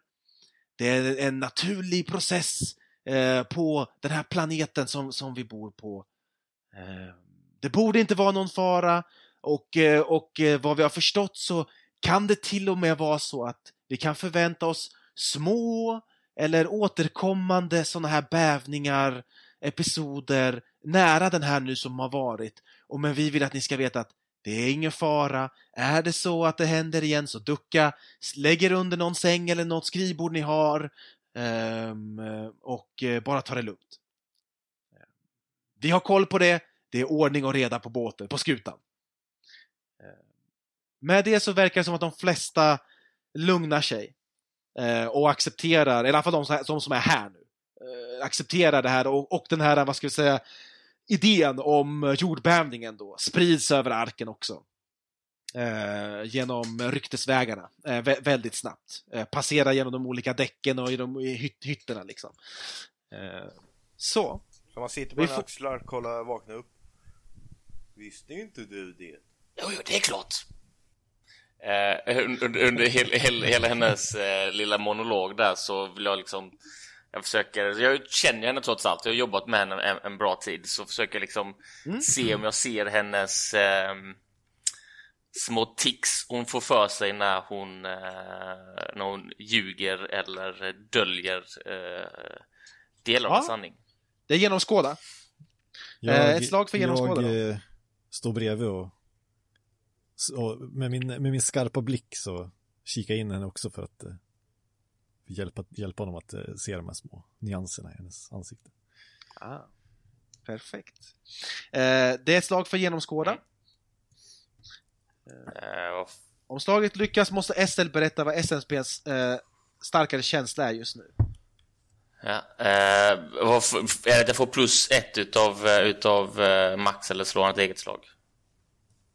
A: Det är en naturlig process eh, på den här planeten som, som vi bor på. Det borde inte vara någon fara och, och vad vi har förstått så kan det till och med vara så att vi kan förvänta oss små eller återkommande sådana här bävningar, episoder nära den här nu som har varit. Och men vi vill att ni ska veta att det är ingen fara. Är det så att det händer igen så ducka, lägg er under någon säng eller något skrivbord ni har ehm, och eh, bara ta det lugnt. Vi har koll på det. Det är ordning och reda på båten, på skutan. Ehm, med det så verkar det som att de flesta lugnar sig eh, och accepterar, i alla fall de, som- de som är här nu, eh, accepterar det här och, och den här, vad ska vi säga, idén om jordbävningen då sprids över arken också. Eh, genom ryktesvägarna eh, vä- väldigt snabbt. Eh, passerar genom de olika däcken och i de i hytt, hytterna liksom. Eh, så.
F: Så man sitter på
A: får-
F: axlar, kollar, vaknar upp. Visste inte du det?
E: Jo, jo, det är klart. Eh, under under hel, hel, hela hennes eh, lilla monolog där så vill jag liksom jag försöker, jag känner henne trots allt, jag har jobbat med henne en, en bra tid så försöker jag liksom
A: Mm.
E: se om jag ser hennes eh, små tics hon får för sig när hon, eh, när hon ljuger eller döljer eh, delar av
A: Ja.
E: en sanning.
A: Det är genomskåda. Eh, ett slag för genomskåda då.
D: Jag eh, står bredvid och, och med, min, med min skarpa blick så kika in henne också för att eh, hjälpa, hjälpa honom att eh, se de här små nyanserna i hennes ansikte.
A: Ah, perfekt. Eh, det är ett slag för genomskåda.
E: Eh, och
A: Om slaget lyckas måste Estelle berätta vad SNPs eh, starkare känsla är just nu.
E: Ja, eh, vad f- är det att jag får plus ett utav, eh, utav eh, Max eller slår han ett eget slag?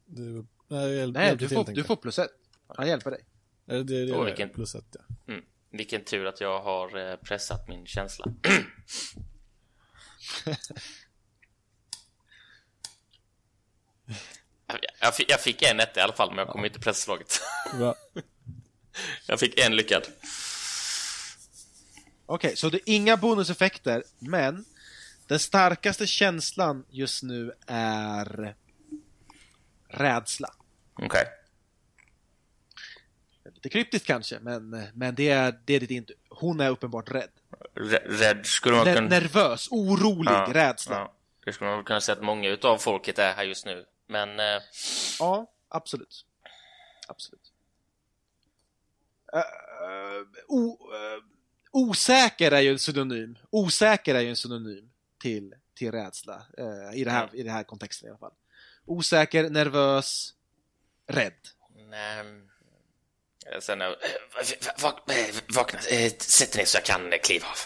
D: Du, nej,
A: Nej, du
D: till,
A: får, du får plus ett. Han hjälper dig.
D: jag. Det, det,
E: Åh,
D: är
E: vilken-
D: plus ett, ja.
E: Mm. Vilken tur att jag har eh, pressat min känsla. (clears throat) Jag fick, jag fick en etta i alla fall, men jag kom inte till pressslaget. (laughs)
D: Va?
E: Jag fick en lyckad.
A: Okej, så det är inga bonuseffekter, men den starkaste känslan just nu är rädsla.
E: Okej.
A: Lite kryptiskt kanske, men, men det, är, det är ditt inte. Hon är uppenbart rädd.
E: Rä- Rädd skulle man
A: Ner-
E: kunna...
A: nervös, orolig,
E: Ja,
A: rädsla.
E: Ja, det skulle man kunna säga att många utav folket är här just nu. Men eh,
A: Ja, absolut. Absolut. Uh, eh, osäker är ju en synonym. Osäker är ju en synonym till, till rädsla i, det här, i den här kontexten i alla fall. Osäker, nervös, rädd.
E: ehm, eh, sen... eh, Vakna, sätt ner så jag kan kliva av.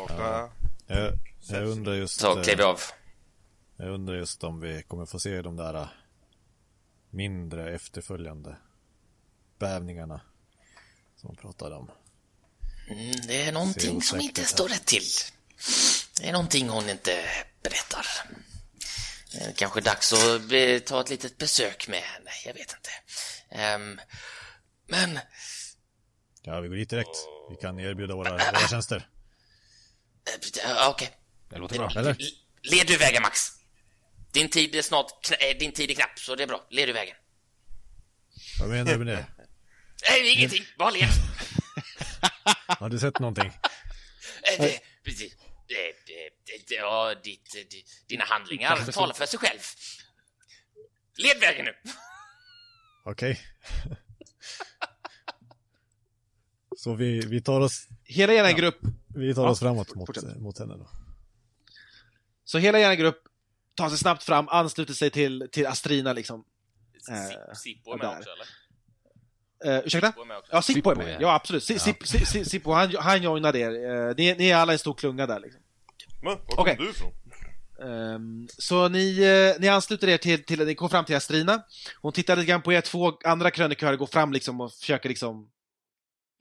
F: Vakna.
D: Jag, jag undrar just...
E: Så jag av.
D: Jag undrar just om vi kommer få se de där äh, mindre efterföljande bävningarna som man pratade om.
E: Mm, det är någonting som inte står rätt till. Det är någonting hon inte berättar. Är kanske dags att eh, ta ett litet besök med henne. Jag vet inte. Ehm, men
D: Ja, vi går dit direkt. Vi kan erbjuda våra, våra tjänster.
E: eh, okej.
C: Det låter bra.
D: Eller?
E: Led du vägen, Max. Din tid är snart eh, din tid är knapp, så det är bra. Led du vägen.
D: Vad menar du med det? (laughs)
E: Nej, ingenting. Bara led. (laughs)
D: Har du sett någonting?
E: Eh, det- det- det- det- det- Ja, ditt, eh, di- dina handlingar talar för sig själv. Led vägen nu.
D: Okej. Så vi, vi tar oss,
A: Hela er grupp,
D: vi tar
A: Ja,
D: oss framåt mot,
A: fortsätt.
D: mot henne då.
A: så hela er grupp tar sig snabbt fram, ansluter sig till, till Astrina liksom. Eh,
E: Sippo är med också, eller?
A: Uh, ursäkta?
E: Sippo är med också.
A: Ja, Sippo är med.
C: ja.
A: Ja, absolut. Si-
C: Ja.
A: Sip- Si- Si- Sippo, han, han joinade er. Eh, ni, ni är alla en stor klunga där liksom.
F: Men, var kom
A: Okej.
F: du ifrån?
A: Ehm, så ni, eh, ni ansluter er till, till, ni går fram till Astrina. Hon tittar lite grann på er, två andra krönikörer går fram liksom och försöker liksom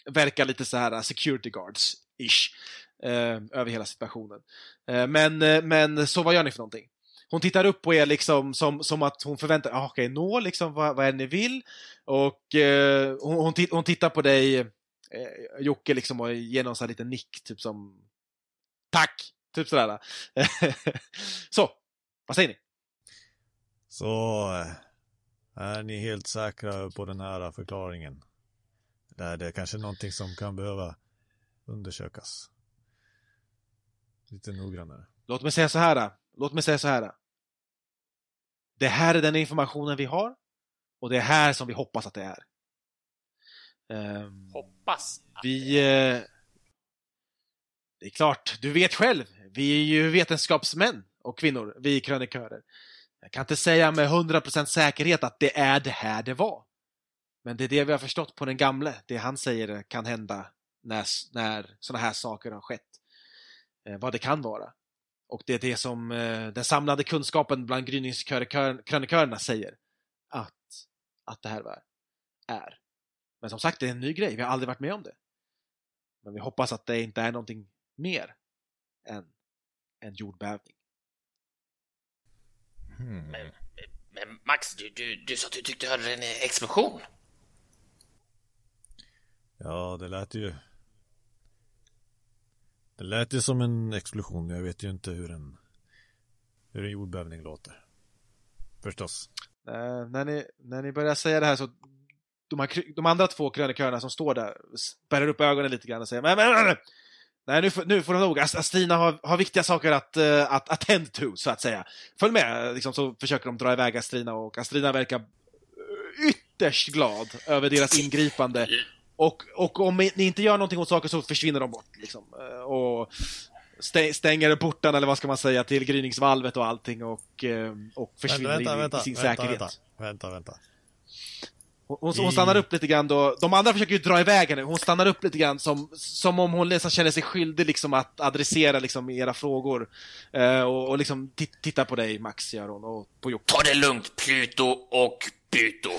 A: verka lite så här uh, security guards-ish eh, över hela situationen. Eh, men, eh, men så vad gör ni för någonting? Hon tittar upp på er liksom som, som att hon förväntar ah, okej, nå liksom vad, vad är det ni vill? Och eh, hon, hon, hon tittar på dig, eh, Jocke, liksom och ger någon sån här liten nick, typ som Tack! Typ sådär. (laughs) så, vad säger ni?
D: Så är ni helt säkra på den här förklaringen? Eller är det kanske någonting som kan behöva undersökas? Lite noggrannare.
A: Låt mig säga så här. Låt mig säga så här. Det här är den informationen vi har och det är här som vi hoppas att det är. Ehm,
E: Hoppas.
A: vi... Eh, det är klart, du vet själv. Vi är ju vetenskapsmän och kvinnor, vi krönikörer. Jag kan inte säga med 100% säkerhet att det är det här det var. Men det är det vi har förstått på den gamle. Det han säger kan hända när, när sådana här saker har skett. Eh, vad det kan vara. Och det är det som eh, den samlade kunskapen bland gryningskrönikörerna säger att, att det här var, är. Men som sagt, det är en ny grej. Vi har aldrig varit med om det. Men vi hoppas att det inte är någonting mer än en jordbävning.
D: Hmm.
E: Men, men Max, du, du, du sa att du tyckte du hörde en explosion.
D: Ja, det lät ju... Det lät ju som en explosion. Jag vet ju inte hur en, hur en jordbävning låter. Förstås.
A: Eh, när, ni, när ni börjar säga det här så de, här, de andra två krönikörerna som står där spärrar upp ögonen lite grann och säger men, men, men. Nej, nu får, nu får de nog. Ast- Astrina har, har viktiga saker att, uh, att attend to, så att säga. Följ med, liksom, så försöker de dra iväg Astrina och Astrina verkar eh, ytterst glad över deras ingripande. Och, och om ni inte gör någonting åt saker så försvinner de bort. Liksom. Eh, Och stä- stänger porten, eller vad ska man säga, till gryningsvalvet och allting och, och försvinner in i- sin säkerhet.
D: vänta, vänta, vänta.
A: Hon, hon, stannar upp lite grann då. De andra försöker ju dra iväg henne. Hon stannar upp lite grann som, som om hon nästan känner sig skyldig liksom att adressera liksom era frågor. Eh, och, och liksom tit- titta på dig, Max, gör hon. Och på Jocke.
E: Ta det lugnt, Pluto och Buto.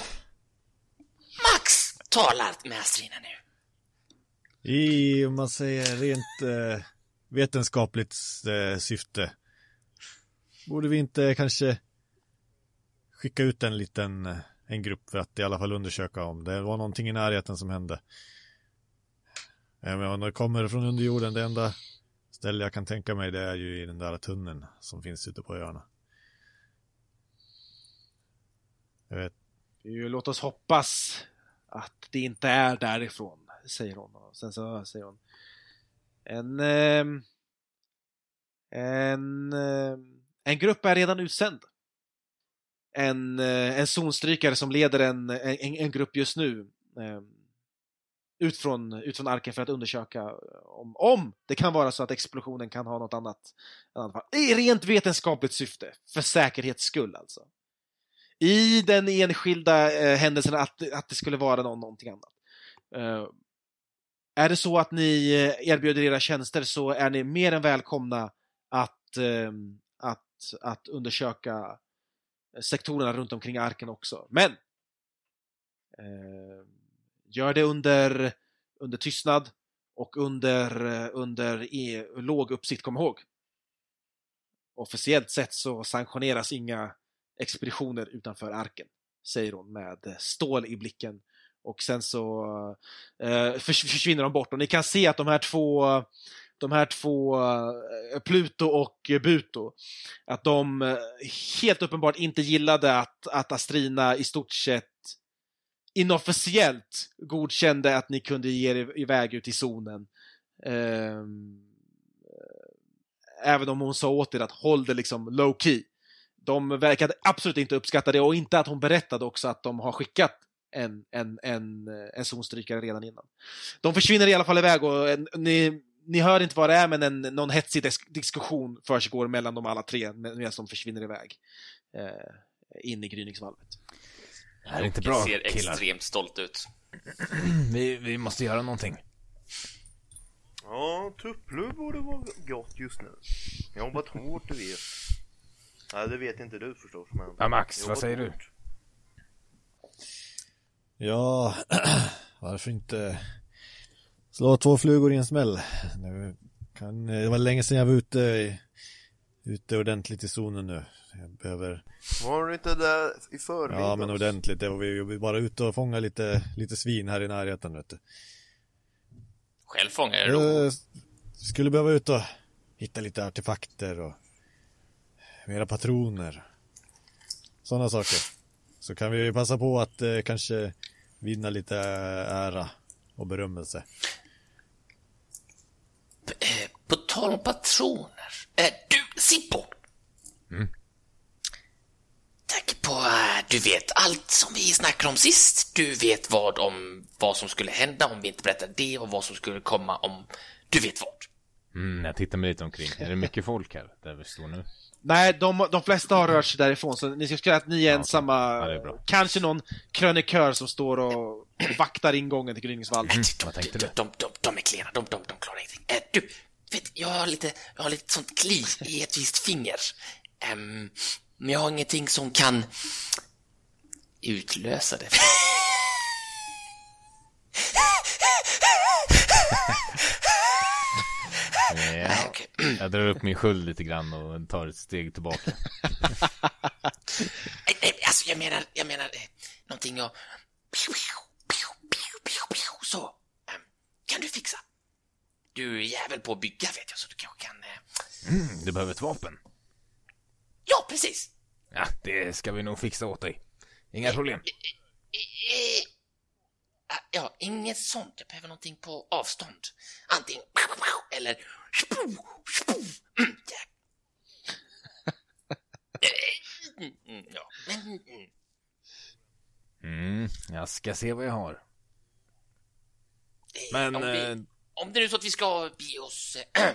E: Max talar med Astrina nu.
D: I, om man säger rent eh, vetenskapligt eh, syfte. Borde vi inte kanske skicka ut en liten en grupp för att i alla fall undersöka om det var någonting i närheten som hände. Men om det kommer från underjorden, det enda ställe jag kan tänka mig det är ju i den där tunneln som finns ute på öarna. Jag vet.
A: Låt oss hoppas att det inte är därifrån, säger hon. Och sen så säger hon en, ehm, en, ehm, en grupp är redan utsänd. En, eh, en zonstrykare som leder en, en, en grupp just nu ehm, ut från, ut från arken för att undersöka eh, om, om det kan vara så att explosionen kan ha något annat, annat i rent vetenskapligt syfte, för säkerhets skull alltså. I den enskilda eh, händelsen att, att det skulle vara någon, någonting annat. Eh, är det så att ni eh, erbjuder era tjänster så är ni mer än välkomna att, eh, att, att undersöka sektorerna runt omkring arken också. Men eh, gör det under, under tystnad och under, under e, låg uppsikt, kom ihåg. Officiellt sett så sanktioneras inga expeditioner utanför arken, säger hon med stål i blicken. Och sen så eh, försvinner de bort och ni kan se att de här två de här två eh, Pluto och Buto, att de eh, helt uppenbart inte gillade att, att Astrina i stort sett inofficiellt godkände att ni kunde ge er iväg ut i zonen. Ehm, eh, även om hon sa åt er att håll det liksom low key. De verkade absolut inte uppskatta det och inte att hon berättade också att de har skickat en, en, en, en zonstrykare redan innan. De försvinner i alla fall iväg och ni, ni hör inte vad det är men en, någon hetsig dis- diskussion försiggår mellan de alla tre medan de försvinner iväg eh, in i gryningsvalvet.
C: Det här är inte bra
E: ser
C: killar.
E: extremt stolt ut. (clears throat)
C: Vi, vi måste göra någonting.
F: Ja, Tupplöv borde vara gott just nu. Jag har jobbat hårt, du vet. Nej, det vet inte du förstås, men...
C: Ja, Max, vad säger du?
F: hårt.
D: Ja, (clears throat) varför inte slå två flugor i en smäll? Nu kan, det var länge sedan jag var ute, ute ordentligt i zonen nu. Jag behöver,
F: Var du inte där i förmiddags?
D: ja men ordentligt, det var vi vi bara ute och fånga lite, lite svin här i närheten vet du.
E: Själv fångar jag ro.
D: Jag skulle behöva ut och hitta lite artefakter och mera patroner. Sådana saker. Så kan vi passa på att eh, kanske vinna lite ära och berömmelse.
E: Tal om patroner. Eh, du, Sippo! Tack på, eh, du vet allt som vi snackade om sist. Du vet vad om vad som skulle hända om vi inte berättade det och vad som skulle komma om du vet vad.
C: Mm, jag tittar mig lite omkring. Är det mycket folk här där vi står nu?
A: Nej, de, de flesta har rört sig därifrån, så ni ska säga att ni är ensamma.
C: Ja, det är bra.
A: Kanske någon krönikör som står och vaktar ingången till gryningsvalvet.
C: Mm,
E: de, de, de, de är klena, de, de, de klarar ingenting. Eh, du, vet, jag har lite, jag har lite sånt kli i ett visst finger. Ehm, men jag har ingenting som kan utlösa det.
C: Ja, jag drar upp min sköld lite grann och tar ett steg tillbaka.
E: Alltså jag menar, jag menar eh, någonting jag... Så, kan du fixa? Du är jävel på att bygga vet jag, så du kanske kan... eh,
C: Mm, du behöver ett vapen.
E: Ja, precis!
C: Ja, det ska vi nog fixa åt dig. Inga problem.
E: Eh, Ja, inget sånt. Jag behöver någonting på avstånd. Antingen eller... Ja. Eh, men... mm.
C: Jag ska se vad jag har.
E: Eh,
C: Men,
E: vi,
C: eh,
E: om det är så att vi ska bege oss äh,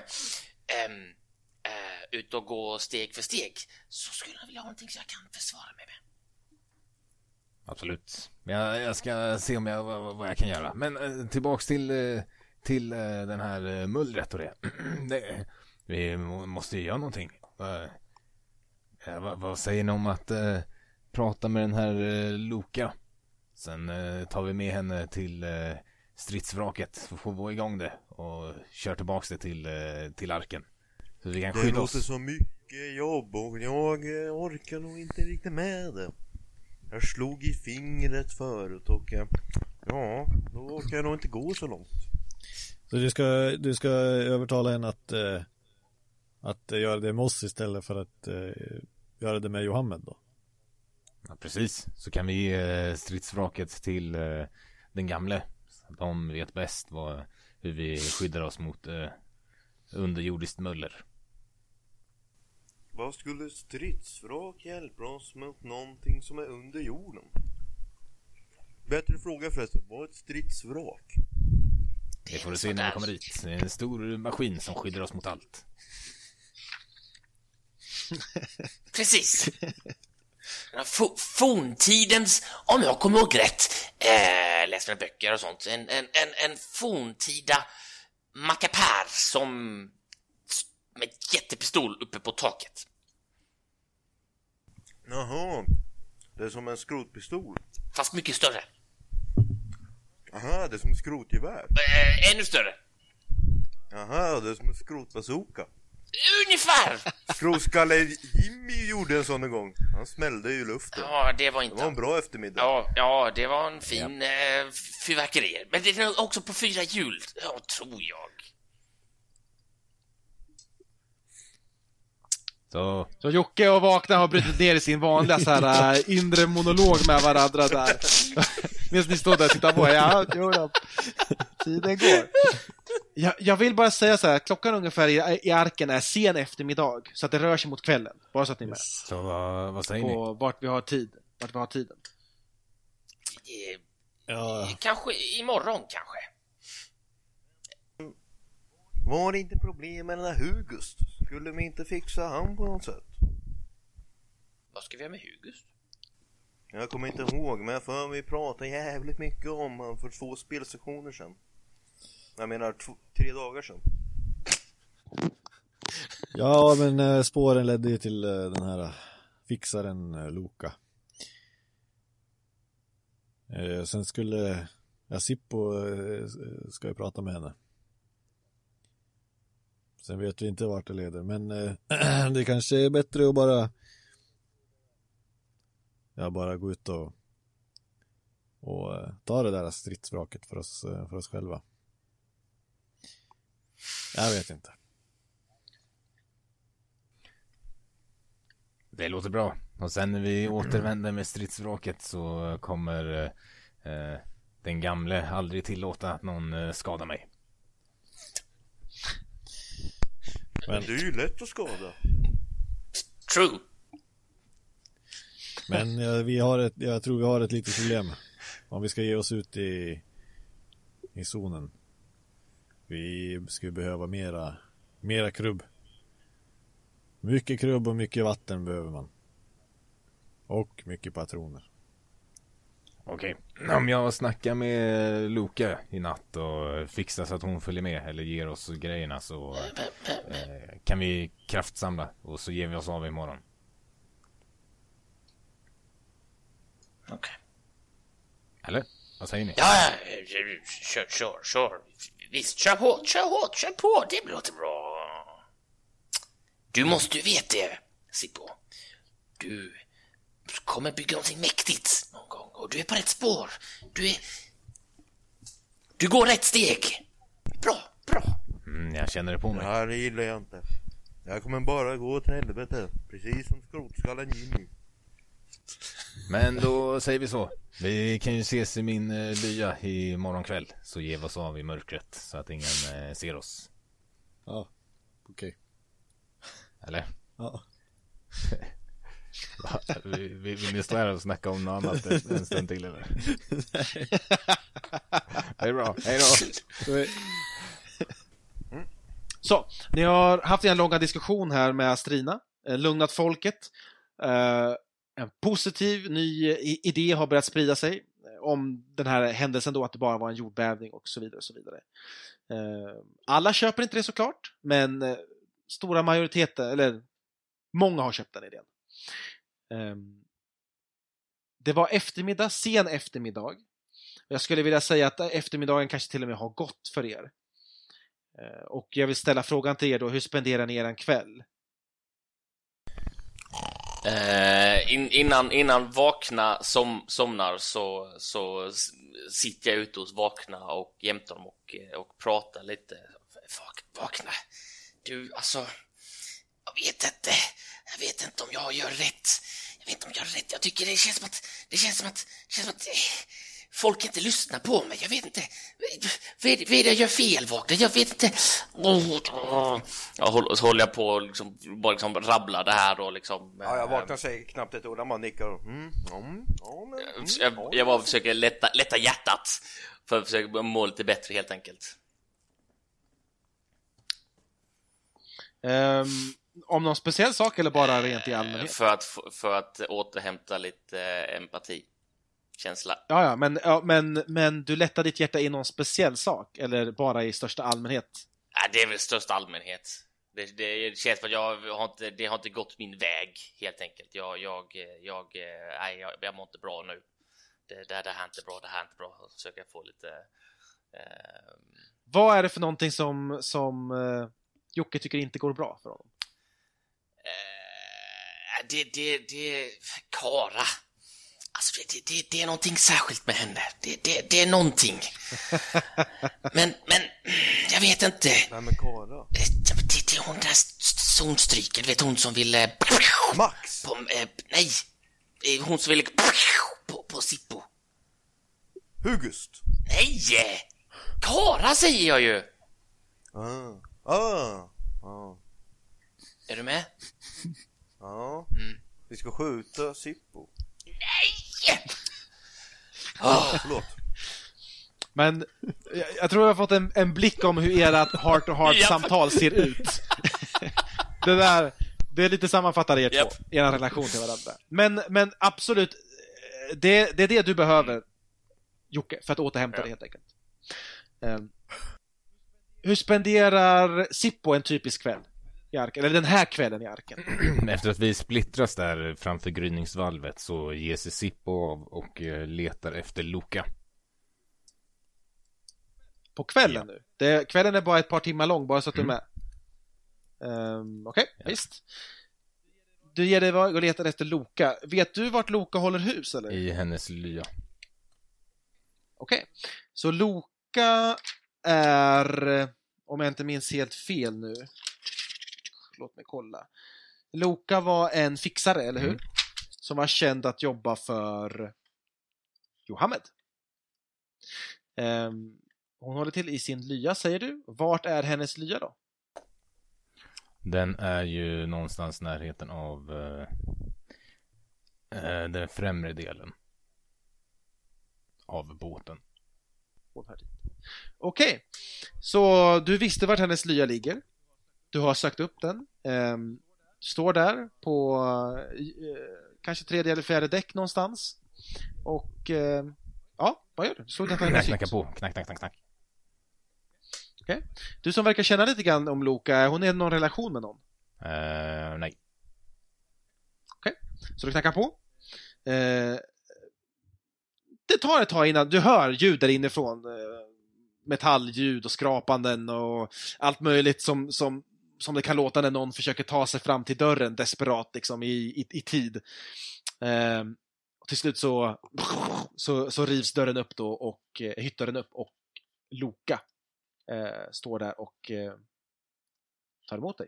E: ähm, äh, ut och gå steg för steg så skulle jag vilja ha någonting så jag kan försvara mig med.
C: Absolut. Men jag, jag ska se om jag, vad, vad jag kan göra. Men eh, tillbaks till, eh, till eh, den här eh, mullret och det. (clears throat) det. Vi måste ju göra någonting. Vad, vad säger ni om att eh, prata med den här eh, Loka? Sen tar vi med henne till stridsvraket. Så får vi få igång det och kör tillbaks det till, eh, till arken. Så vi kan
F: Det
C: skydda
F: låter
C: oss.
F: så mycket jobb och jag eh, orkar nog inte riktigt med det. Jag slog i fingret förut och eh, ja, då orkar jag nog inte gå så långt.
D: Så du ska, du ska övertala henne att, eh, att göra det med oss istället för att eh, göra det med Johammed då?
C: Ja, precis. Så kan vi ge eh, stridsvraket till eh, den gamle. De vet bäst vad, hur vi skyddar oss mot eh, underjordiskt muller.
F: Vad skulle stridsvrak hjälpa oss mot någonting som är under jorden? Bättre fråga förresten, vad är ett stridsvrak?
C: Det får du se när vi kommer dit. Det är en stor maskin som skyddar oss mot allt.
E: Precis. (laughs) F- forntidens, om jag kommer ihåg rätt, eh, läst böcker och sånt, en, en, en, en forntida mackapär som med jättepistol uppe på taket.
F: Jaha, det är som en skrotpistol.
E: Fast mycket större.
F: Aha, det är som ett skrotgevär.
E: Eh, ännu större.
F: Jaha, det är som en skrotbazooka.
E: Ungefär!
F: Skrotskalle Jimmy gjorde en sån en gång. Han smällde ju luften.
E: Ja, det var
F: Det
E: inte...
F: var en bra eftermiddag.
E: Ja, ja, det var en fin eh, fyrverkerier. Men det är också på fyra hjul, ja, tror jag.
C: Så
A: Så Jocke och Vakna har brutit ner i sin vanliga så här äh, inre monolog med varandra där. (laughs) Medan ni står där och tittar på. Ja, jo då. Tiden går. Jag, jag vill bara säga så här, klockan ungefär i, i arken är sen eftermiddag. Så att det rör sig mot kvällen. Bara så att ni är med.
C: Så vad, vad säger ni?
A: På vart vi har tid. Vart vi har tiden.
E: Eh,
D: Ja,
E: kanske imorgon, kanske.
F: Var det inte problem med den där Hugust? Skulle vi inte fixa han på något sätt?
E: Vad ska vi göra med Hugust?
F: Jag kommer inte ihåg, men jag för vi pratade jävligt mycket om han för två spelsessioner sedan. Jag menar två, tre dagar sedan. (laughs)
D: ja men eh, spåren ledde ju till eh, den här fixaren eh, Loka. Eh, sen skulle, ja Sippo ska ju prata med henne. Sen vet vi inte vart det leder, men eh, (clears throat) det kanske är bättre att bara Ja, bara gå ut och och eh, ta det där stridsvraket för oss, eh, för oss själva. Jag vet inte.
C: Det låter bra. Och sen när vi återvänder med stridsvraket så kommer eh, den gamle aldrig tillåta att någon skadar mig.
D: Men-
F: Det är ju lätt att skada.
E: True.
D: Men eh, vi har ett, jag tror vi har ett litet problem. Om vi ska ge oss ut i, i zonen. Vi skulle behöva mera, mera krubb. Mycket krubb och mycket vatten behöver man. Och mycket patroner.
C: Okej. Om jag snackar med Luka i natt och fixar så att hon följer med eller ger oss grejerna så eh, kan vi kraftsamla och så ger vi oss av imorgon.
E: Okej.
C: Eller? Vad säger ni?
E: Ja, ja, kör, kör, kör. Visst, kör hårt, kör hårt, kör på. Det låter bra. Du måste ju veta det, Sippo. Du kommer bygga någonting mäktigt och du är på rätt spår. Du är... Du går rätt steg. Bra, bra.
C: Mm, jag känner det på mig.
F: Det här gillar jag inte. Jag kommer bara gå till helvete. Precis som skrotskallen Jimmy.
C: Men då säger vi så. Vi kan ju ses i min eh, lya i morgon kväll. Så ger vi oss av i mörkret så att ingen eh, ser oss.
D: Ja, okej.
C: Eller?
D: Ja. (laughs) (laughs)
C: Vi- vi- Vill ni stå här och snacka om något annat en en stund till eller? Det är bra. Hej då.
A: Så, ni har haft en långa diskussion här med Strina, eh, lugnat folket. Eh, en positiv ny idé har börjat sprida sig eh, om den här händelsen då, att det bara var en jordbävning och så vidare. Och så vidare. Eh, alla köper inte det såklart, men stora majoriteten, eller många har köpt den idén. Ehm, det var eftermiddag, sen eftermiddag. Jag skulle vilja säga att eftermiddagen kanske till och med har gått för er. Ehm, och jag vill ställa frågan till er då, hur spenderar ni er kväll?
E: Eh, in, innan, innan Vakna som, somnar så, så sitter jag ute hos Vakna och jämte dem och, och pratar lite. Vakna, du alltså, jag vet inte, jag vet inte om jag gör rätt. Vet inte om jag gör rätt. Jag tycker det känns som att, det känns som att, det känns som att eh, folk inte lyssnar på mig. Jag vet inte, vad är det, jag gör fel Vakna? Jag vet inte. Jag håller, så håller jag på och liksom, bara liksom rabbla det här och liksom.
F: Ja, jag
E: eh,
F: vaknar säger knappt ett ord, han bara nickar och mm, mm, mm,
E: jag,
F: ja.
E: jag bara försöker lätta, lätta hjärtat för att försöka må lite bättre helt enkelt.
A: Ehm, om någon speciell sak eller bara rent i allmänhet?
E: För att, för att återhämta lite eh, empati. Känsla.
A: Ja, ja, men, ja, men, men du lättar ditt hjärta i någon speciell sak eller bara i största allmänhet?
E: Ja, det är väl största allmänhet. Det, det känns som att jag har inte, det har inte gått min väg helt enkelt. Jag, jag, jag, nej, jag, jag mår inte bra nu. Det, det, det här är inte bra, det här är inte bra. Så försöker jag få lite... Eh,
A: Vad är det för någonting som, som eh, Jocke tycker inte går bra för honom?
E: Eh, det, det, det, Kara. Alltså det, det, det, det är någonting särskilt med henne. Det, det, det är någonting. (laughs) Men, men, jag vet inte.
F: Nej men Kara.
E: Eh, Det, det är hon där zonstryken, du vet hon som ville...
F: Max!
E: På, eh, nej, Eh, hon som ville... På, på Sippo.
F: Hugust!
E: Nej! Kara säger jag ju!
F: Ah, ah, ah,
E: Är du med? (laughs)
F: ja.
E: Mm.
F: Vi ska skjuta Sippo.
E: Nej!
F: Ah, förlåt.
A: Men jag, jag tror jag har fått en, en blick om hur ert heart-to-heart-samtal (laughs) ser ut. (laughs) det där, det är lite sammanfattar er
E: Japp.
A: två, er relation till varandra. Men, men absolut, det, det är det du behöver, Jocke, för att återhämta
E: Ja.
A: dig helt enkelt. Ehm, hur spenderar Sippo en typisk kväll i arken? Eller den här kvällen i arken? (clears throat)
C: Efter att vi splittras där framför gryningsvalvet så ger sig Sippo av och eh, letar efter Loka.
A: På kvällen nu? Det, kvällen är bara ett par timmar lång, bara så att du är med. Um, Okej, visst. Du ger dig iväg och letar efter Loka. Vet du vart Loka håller hus eller?
C: I hennes lya.
A: Okej. Så Loka är, om jag inte minns helt fel nu, låt mig kolla. Loka var en fixare, eller hur?
C: Mm.
A: Som var känd att jobba för Johammed. Ehm, hon håller till i sin lya, säger du. Vart är hennes lya då?
C: Den är ju någonstans i närheten av eh, den främre delen av båten.
A: Okej, så du visste vart hennes lya ligger. Du har sökt upp den. Ehm, står där på eh, kanske tredje eller fjärde däck någonstans. Och eh, ja, vad gör du? Slå detta
C: Knack, knacka på. Knack, knack, knack, knack.
A: Du som verkar känna lite grann om Loka, är hon i någon relation med någon?
C: Eh, nej.
A: Så du knackar på. Eh, det tar ett tag innan du hör ljud där inifrån. Eh, metallljud och skrapanden och allt möjligt som, som, som det kan låta när någon försöker ta sig fram till dörren desperat liksom i, i, i tid. Eh, och till slut så, så, så rivs dörren upp då och eh, hyttdörren upp och Loka eh, står där och eh, tar emot dig.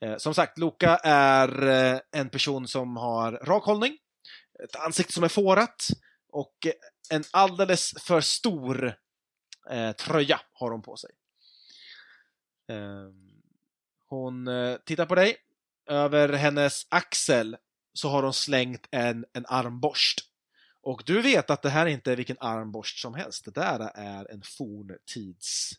A: Eh, som sagt, Loka är eh, en person som har rak hållning, ett ansikte som är fårat och en alldeles för stor eh, tröja har hon på sig. Eh, hon eh, tittar på dig. Över hennes axel så har hon slängt en, en armborst. Och du vet att det här inte är vilken armborst som helst. Det där är en forntids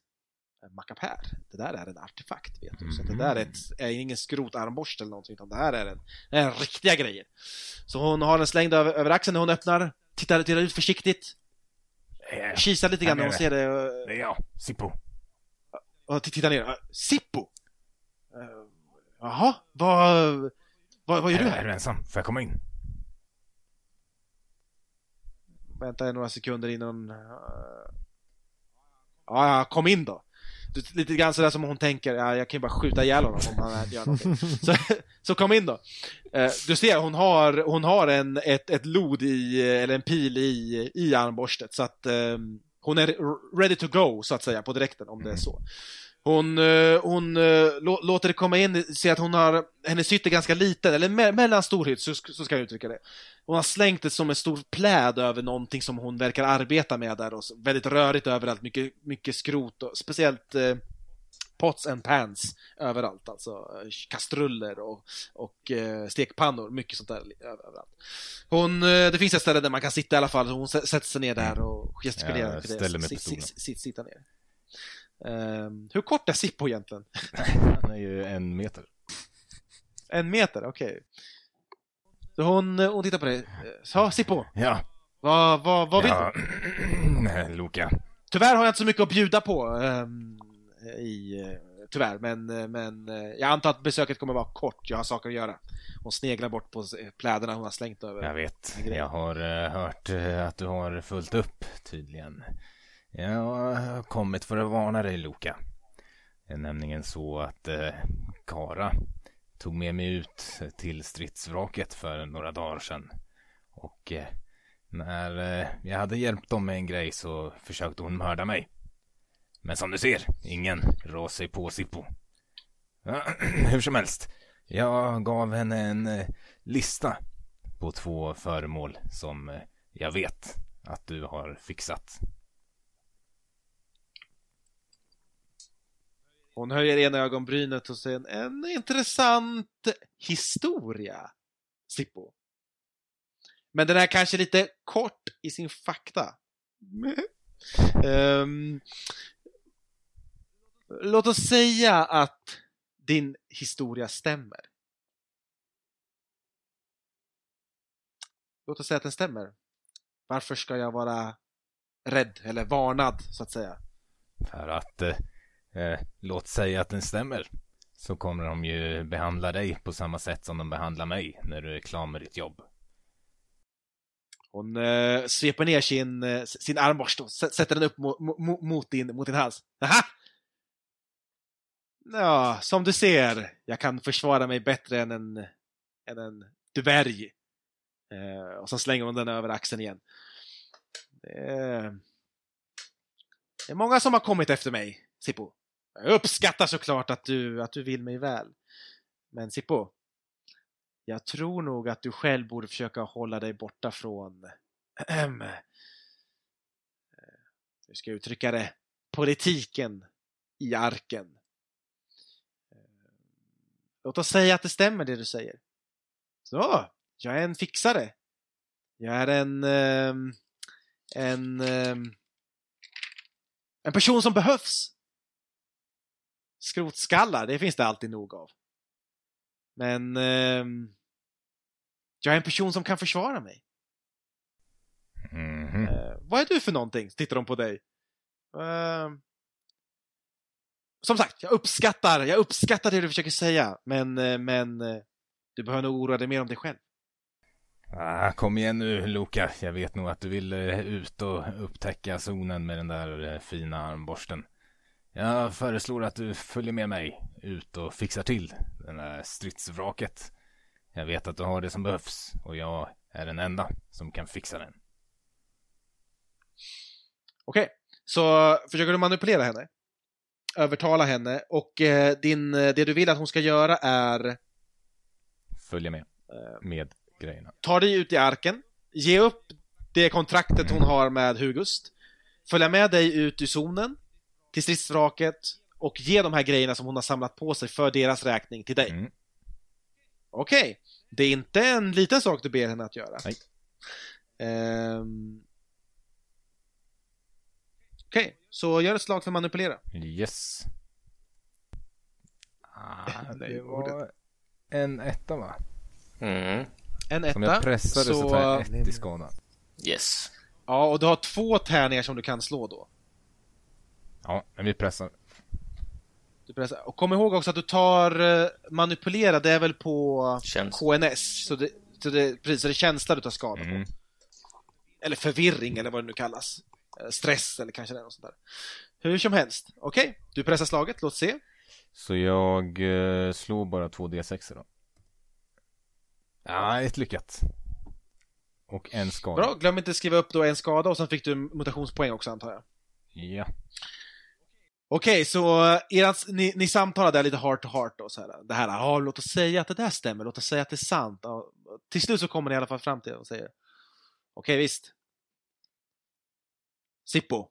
A: eh, mackapär. Det där är en artefakt, vet du. Så det där är, ett, är ingen skrotarmborst eller någonting, utan det här är en, en riktiga grejer. Så hon har den slängd över, över axeln när hon öppnar, tittar, tittar ut försiktigt, kisar lite grann när hon ser det
C: Det är jag, Sippo.
A: och tittar ner. Sippo! Jaha, vad, vad, vad gör
C: Är,
A: du
C: är
A: här?
C: du ensam? Får jag komma in?
A: Vänta några sekunder innan... Uh, ja, ja, kom in då. Lite grann sådär som hon tänker, ja, jag kan ju bara skjuta ihjäl honom om han gör någonting. (laughs) Så, så kom in då. Eh, du ser, hon har, hon har en, ett, ett lod i, eller en pil i, i armborstet, så att eh, hon är ready to go, så att säga, på direkten, om det är så. Hon, eh, hon eh, lå, låter det komma in, ser att hon har, hennes hytt är ganska liten, eller me mellan stor hytt, så, så ska jag uttrycka det. Hon har slängt det som en stor pläd över någonting som hon verkar arbeta med där och så, väldigt rörigt överallt, mycket, mycket skrot och speciellt eh, pots and pans överallt, alltså eh, kastruller och, och eh, stekpannor, mycket sånt där överallt. Hon, det finns ett ställe där man kan sitta i alla fall, hon sätter sig ner där och gestikulerar
C: Jag
A: för det.
C: ställer mig på stolen.
A: sitt- sitt- Sitta ner. Ehm, hur kort är Sippo egentligen? (laughs)
C: Han är ju en meter.
A: En meter, okej. Så hon, hon tittar på dig. Så, Sippo,
C: Ja,
A: vad, vad, vad vill
C: ja.
A: du? (clears throat)
C: Loka.
A: Tyvärr har jag inte så mycket att bjuda på. ehm, i, eh, tyvärr, men, eh, men eh, jag antar att besöket kommer vara kort. Jag har saker att göra. Hon sneglar bort på pläderna hon har slängt över.
C: Jag vet. Jag har hört att du har fullt upp, tydligen. Jag har kommit för att varna dig, Loka. Det är nämligen så att eh, Kara tog med mig ut till stridsvraket för några dagar sedan. Och eh, när eh, jag hade hjälpt dem med en grej så försökte hon mörda mig. Men som du ser, ingen rår sig på Sippo. Ja, (clears throat) hur som helst, jag gav henne en eh, lista på två föremål som eh, jag vet att du har fixat.
A: Hon höjer ena ögonbrynet och säger en intressant historia, Sippo. Men den är kanske lite kort i sin fakta. (laughs) Ehm, låt oss säga att din historia stämmer. Låt oss säga att den stämmer. Varför ska jag vara rädd eller varnad, så att säga?
C: För att, eh, låt säga att den stämmer. Så kommer de ju behandla dig på samma sätt som de behandlar mig när du är klar med ditt jobb.
A: Hon eh, sveper ner sin, eh, sin armborst och sätter den upp mot, mot, mot, din, mot din hals. Aha! Ja, som du ser, jag kan försvara mig bättre än en, än en dvärg. Eh, och så slänger hon den över axeln igen. Det är, det är många som har kommit efter mig, Sippo. Jag uppskattar såklart att du, att du vill mig väl. Men Sippo, jag tror nog att du själv borde försöka hålla dig borta från... Eh, hur ska jag uttrycka det? Politiken i arken. Eh, låt oss säga att det stämmer det du säger. Så, jag är en fixare. Jag är en... Ehm, en... Ehm, en person som behövs. Skrotskallar, det finns det alltid nog av. Men ehm, jag är en person som kan försvara mig.
C: Mhm.
A: Eh, vad är du för någonting? Tittar de på dig. Ehm, som sagt, jag uppskattar, jag uppskattar det du försöker säga, men, eh, men eh, du behöver nog oroa dig mer om dig själv.
C: Ah, kom igen nu Luka, jag vet nog att du vill eh, ut och upptäcka zonen med den där eh, fina armborsten. Jag föreslår att du följer med mig ut och fixar till den där stridsvraket. Jag vet att du har det som behövs och jag är den enda som kan fixa den.
A: Okej, så försöker du manipulera henne? Övertala henne och eh, din, eh, det du vill att hon ska göra är
C: Följa med
A: eh,
C: med grejerna.
A: ta dig ut i arken, ge upp det kontraktet hon har med Hugust, följa med dig ut i zonen, till stridsvraket och ge de här grejerna som hon har samlat på sig för deras räkning till dig.
C: Mm.
A: Okej, det är inte en liten sak du ber henne att göra.
C: Nej.
A: Ehm... Okej, så gör ett slag för manipulera.
C: Yes. Ah, (laughs) det var en etta va?
E: Mm.
A: En
C: Om jag
A: etta.
C: pressar det så
A: så-
C: tar jag ett i skada.
E: Yes.
A: Ja, och du har två tärningar som du kan slå då.
C: Ja, men vi pressar.
A: Du pressar. Och kom ihåg också att du tar eh, manipulera, det är väl på
E: Känns.
A: KNS, så det, så det, precis, så det är känsla du tar skada på.
C: Mm.
A: Eller förvirring eller vad det nu kallas. Eh, Stress eller kanske det är något sånt där. Hur som helst. Okej, du pressar slaget, låt se.
C: Så jag eh, slår bara två D6 då. Ja, ett lyckat. Och en skada.
A: Bra, glöm inte att skriva upp då en skada och sen fick du mutationspoäng också antar jag.
C: Ja.
A: Okej, så eh, erans, ni, ni samtalar där lite heart to heart då, så här. Det här, ja, låt oss säga att det där stämmer, låt oss säga att det är sant. Ah, till slut så kommer ni i alla fall fram till det och säger Okej, visst. Sippo.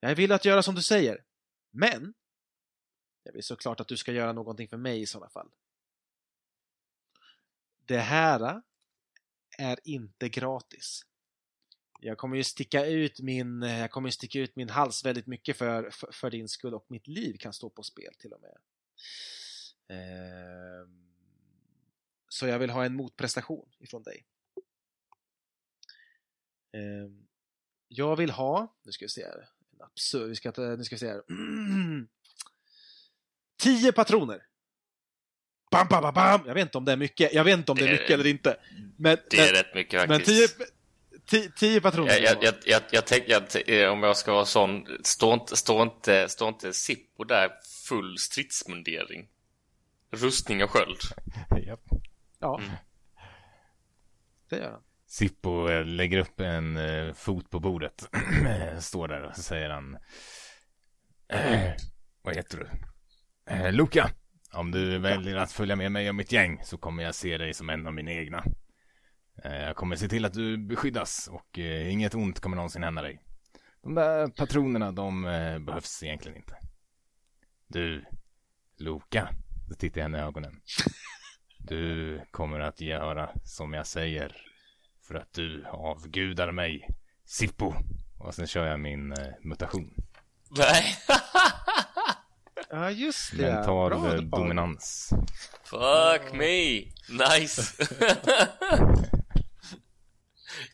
A: Jag vill att göra som du säger. Men jag vill såklart att du ska göra någonting för mig i sådana fall. Det här eh, är inte gratis. Jag kommer ju sticka ut min, jag kommer sticka ut min hals väldigt mycket för, för, för din skull och mitt liv kan stå på spel till och med. Ehm, så jag vill ha en motprestation ifrån dig. Ehm, jag vill ha, nu ska vi se här, en absurd, vi ska, nu ska vi se här. (clears throat) 10 patroner! Bam, bam, bam, bam! Jag vet inte om det är mycket, jag vet inte om det är
E: Det är-
A: mycket eller inte. Men,
E: Det är
A: men,
E: rätt mycket
A: men
E: faktiskt.
A: 10, 10, 10 patroner
E: Jag, jag, jag, jag, tänker att eh, om jag ska vara sån, står inte, står inte, står inte Sippo där full stridsmundering? Rustning och sköld?
C: Japp.
A: Ja.
E: Mm.
A: Det gör han.
C: Sippo eh, lägger upp en eh, fot på bordet. (clears throat) Står där och så säger han. Vad heter du? Luca. Om du väljer att följa med mig och mitt gäng så kommer jag se dig som en av mina egna. Eh, jag kommer se till att du beskyddas och eh, inget ont kommer någonsin hända dig. De där patronerna, de eh, behövs egentligen inte. Du, Luca. Så tittar jag henne i ögonen. Du kommer att göra som jag säger. För att du avgudar mig. Sippo. Och sen kör jag min mutation.
E: Nej.
A: Ja, just det.
C: Mental
A: Bra.
C: dominans.
E: Fuck me. Nice. (laughs)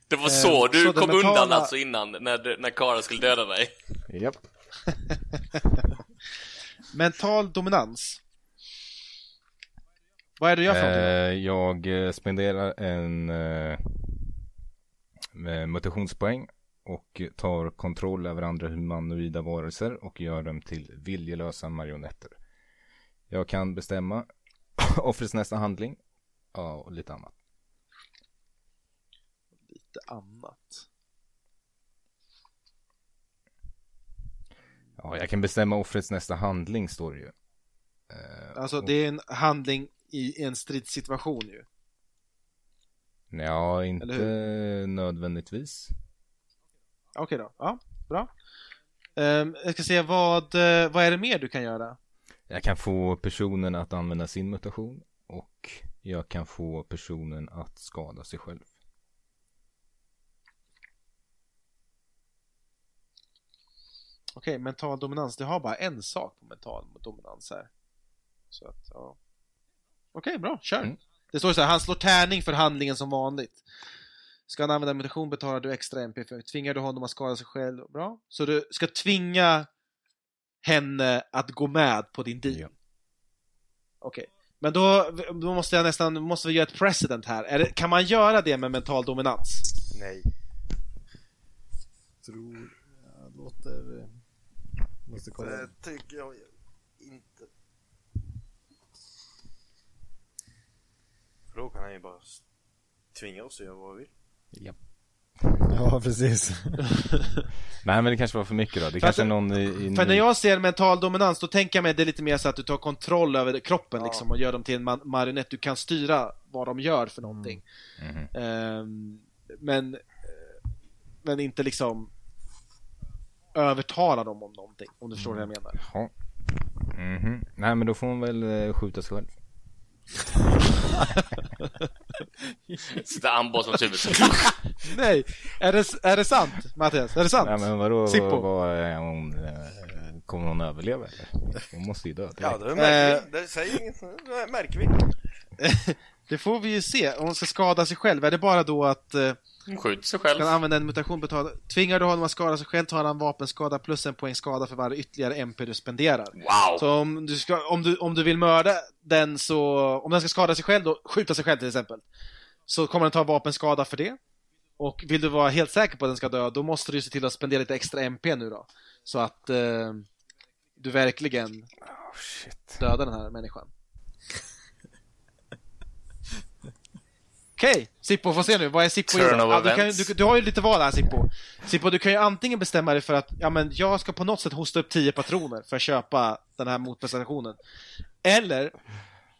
E: Det var
A: Eh,
E: så du
A: så
E: kom
A: mentala-
E: undan alltså innan, när, när Kara skulle döda dig?
C: Japp. (laughs)
A: Mental dominans. Vad är det du gör för någonting?
C: Eh, jag eh, spenderar en eh, mutationspoäng och tar kontroll över andra humanoida varelser och gör dem till viljelösa marionetter. Jag kan bestämma (laughs) offrets nästa handling ja, och lite annat.
A: Lite annat.
C: Ja, jag kan bestämma offrets nästa handling står det ju. Eh,
A: Alltså
C: och-
A: det är en handling i en stridssituation ju.
C: Ja, inte nödvändigtvis.
A: Okej då. Ja, bra. Ehm, jag ska se vad, eh, vad är det mer du kan göra?
C: Jag kan få personen att använda sin mutation och jag kan få personen att skada sig själv.
A: Okej, mental dominans. Du har bara en sak på mental dominans här. Så att, ja. Okej, bra. Kör.
C: Mm.
A: Det står så här, han slår tärning för handlingen som vanligt. Ska han använda mutation betalar du extra MP för Tvingar du honom att skada sig själv, bra. Så du ska tvinga henne att gå med på din deal.
C: Ja.
A: Okej. Men då, då måste jag nästan, måste vi göra ett precedent här. Är det, kan man göra det med mental dominans?
F: Nej.
D: Tror, jag låter... Måste kolla.
F: Det tycker jag inte. För då kan han ju bara tvinga oss att göra vad vi vill.
D: Ja, (laughs) precis. (laughs)
C: Nej men det kanske var för mycket då. Det
A: För
C: kanske är
A: att-
C: någon i, i
A: För när jag ser mental dominans, då tänker jag mig det är lite mer så att du tar kontroll över kroppen
F: Ja.
A: liksom och gör dem till en ma- marionett. Du kan styra vad de gör för någonting.
C: Mhm.
A: Ehm, men, eh, men inte liksom övertala dem om någonting, om du förstår vad jag menar.
C: Jaha. Mhm. Nej men då får hon väl eh, skjuta sig själv. (laughs)
E: Sitter armbågen mot huvudet. (laughs)
A: Nej, är det, är det sant Mattias? Är det sant?
C: Ja men vadå,
A: Sippo.
C: vad, vad är hon, eh, kommer hon överleva eller? Hon måste ju dö direkt.
F: Ja, det märker
A: Eh.
F: vi. Det säger inget. Det märker vi. (laughs)
A: Det får vi ju se. Om hon ska skada sig själv, är det bara då att
E: skjuter sig själv.
A: kan använda en mutation betala... Tvingar du honom att skada sig själv tar han vapenskada plus en poäng skada för varje ytterligare MP du spenderar.
E: Wow!
A: Så om du, ska, om, du, om du vill mörda den så, om den ska skada sig själv då, skjuta sig själv till exempel, så kommer den ta vapenskada för det. och vill du vara helt säker på att den ska dö, då måste du se till att spendera lite extra MP nu då. Så att eh, du verkligen
C: Oh,
A: dödar den här människan. Okej, Sippo, får se nu. Vad är Sippo Ja, du, kan, du, du har ju lite val här Sippo. Sippo, du kan ju antingen bestämma dig för att ja, men jag ska på något sätt hosta upp 10 patroner för att köpa den här motprestationen. Eller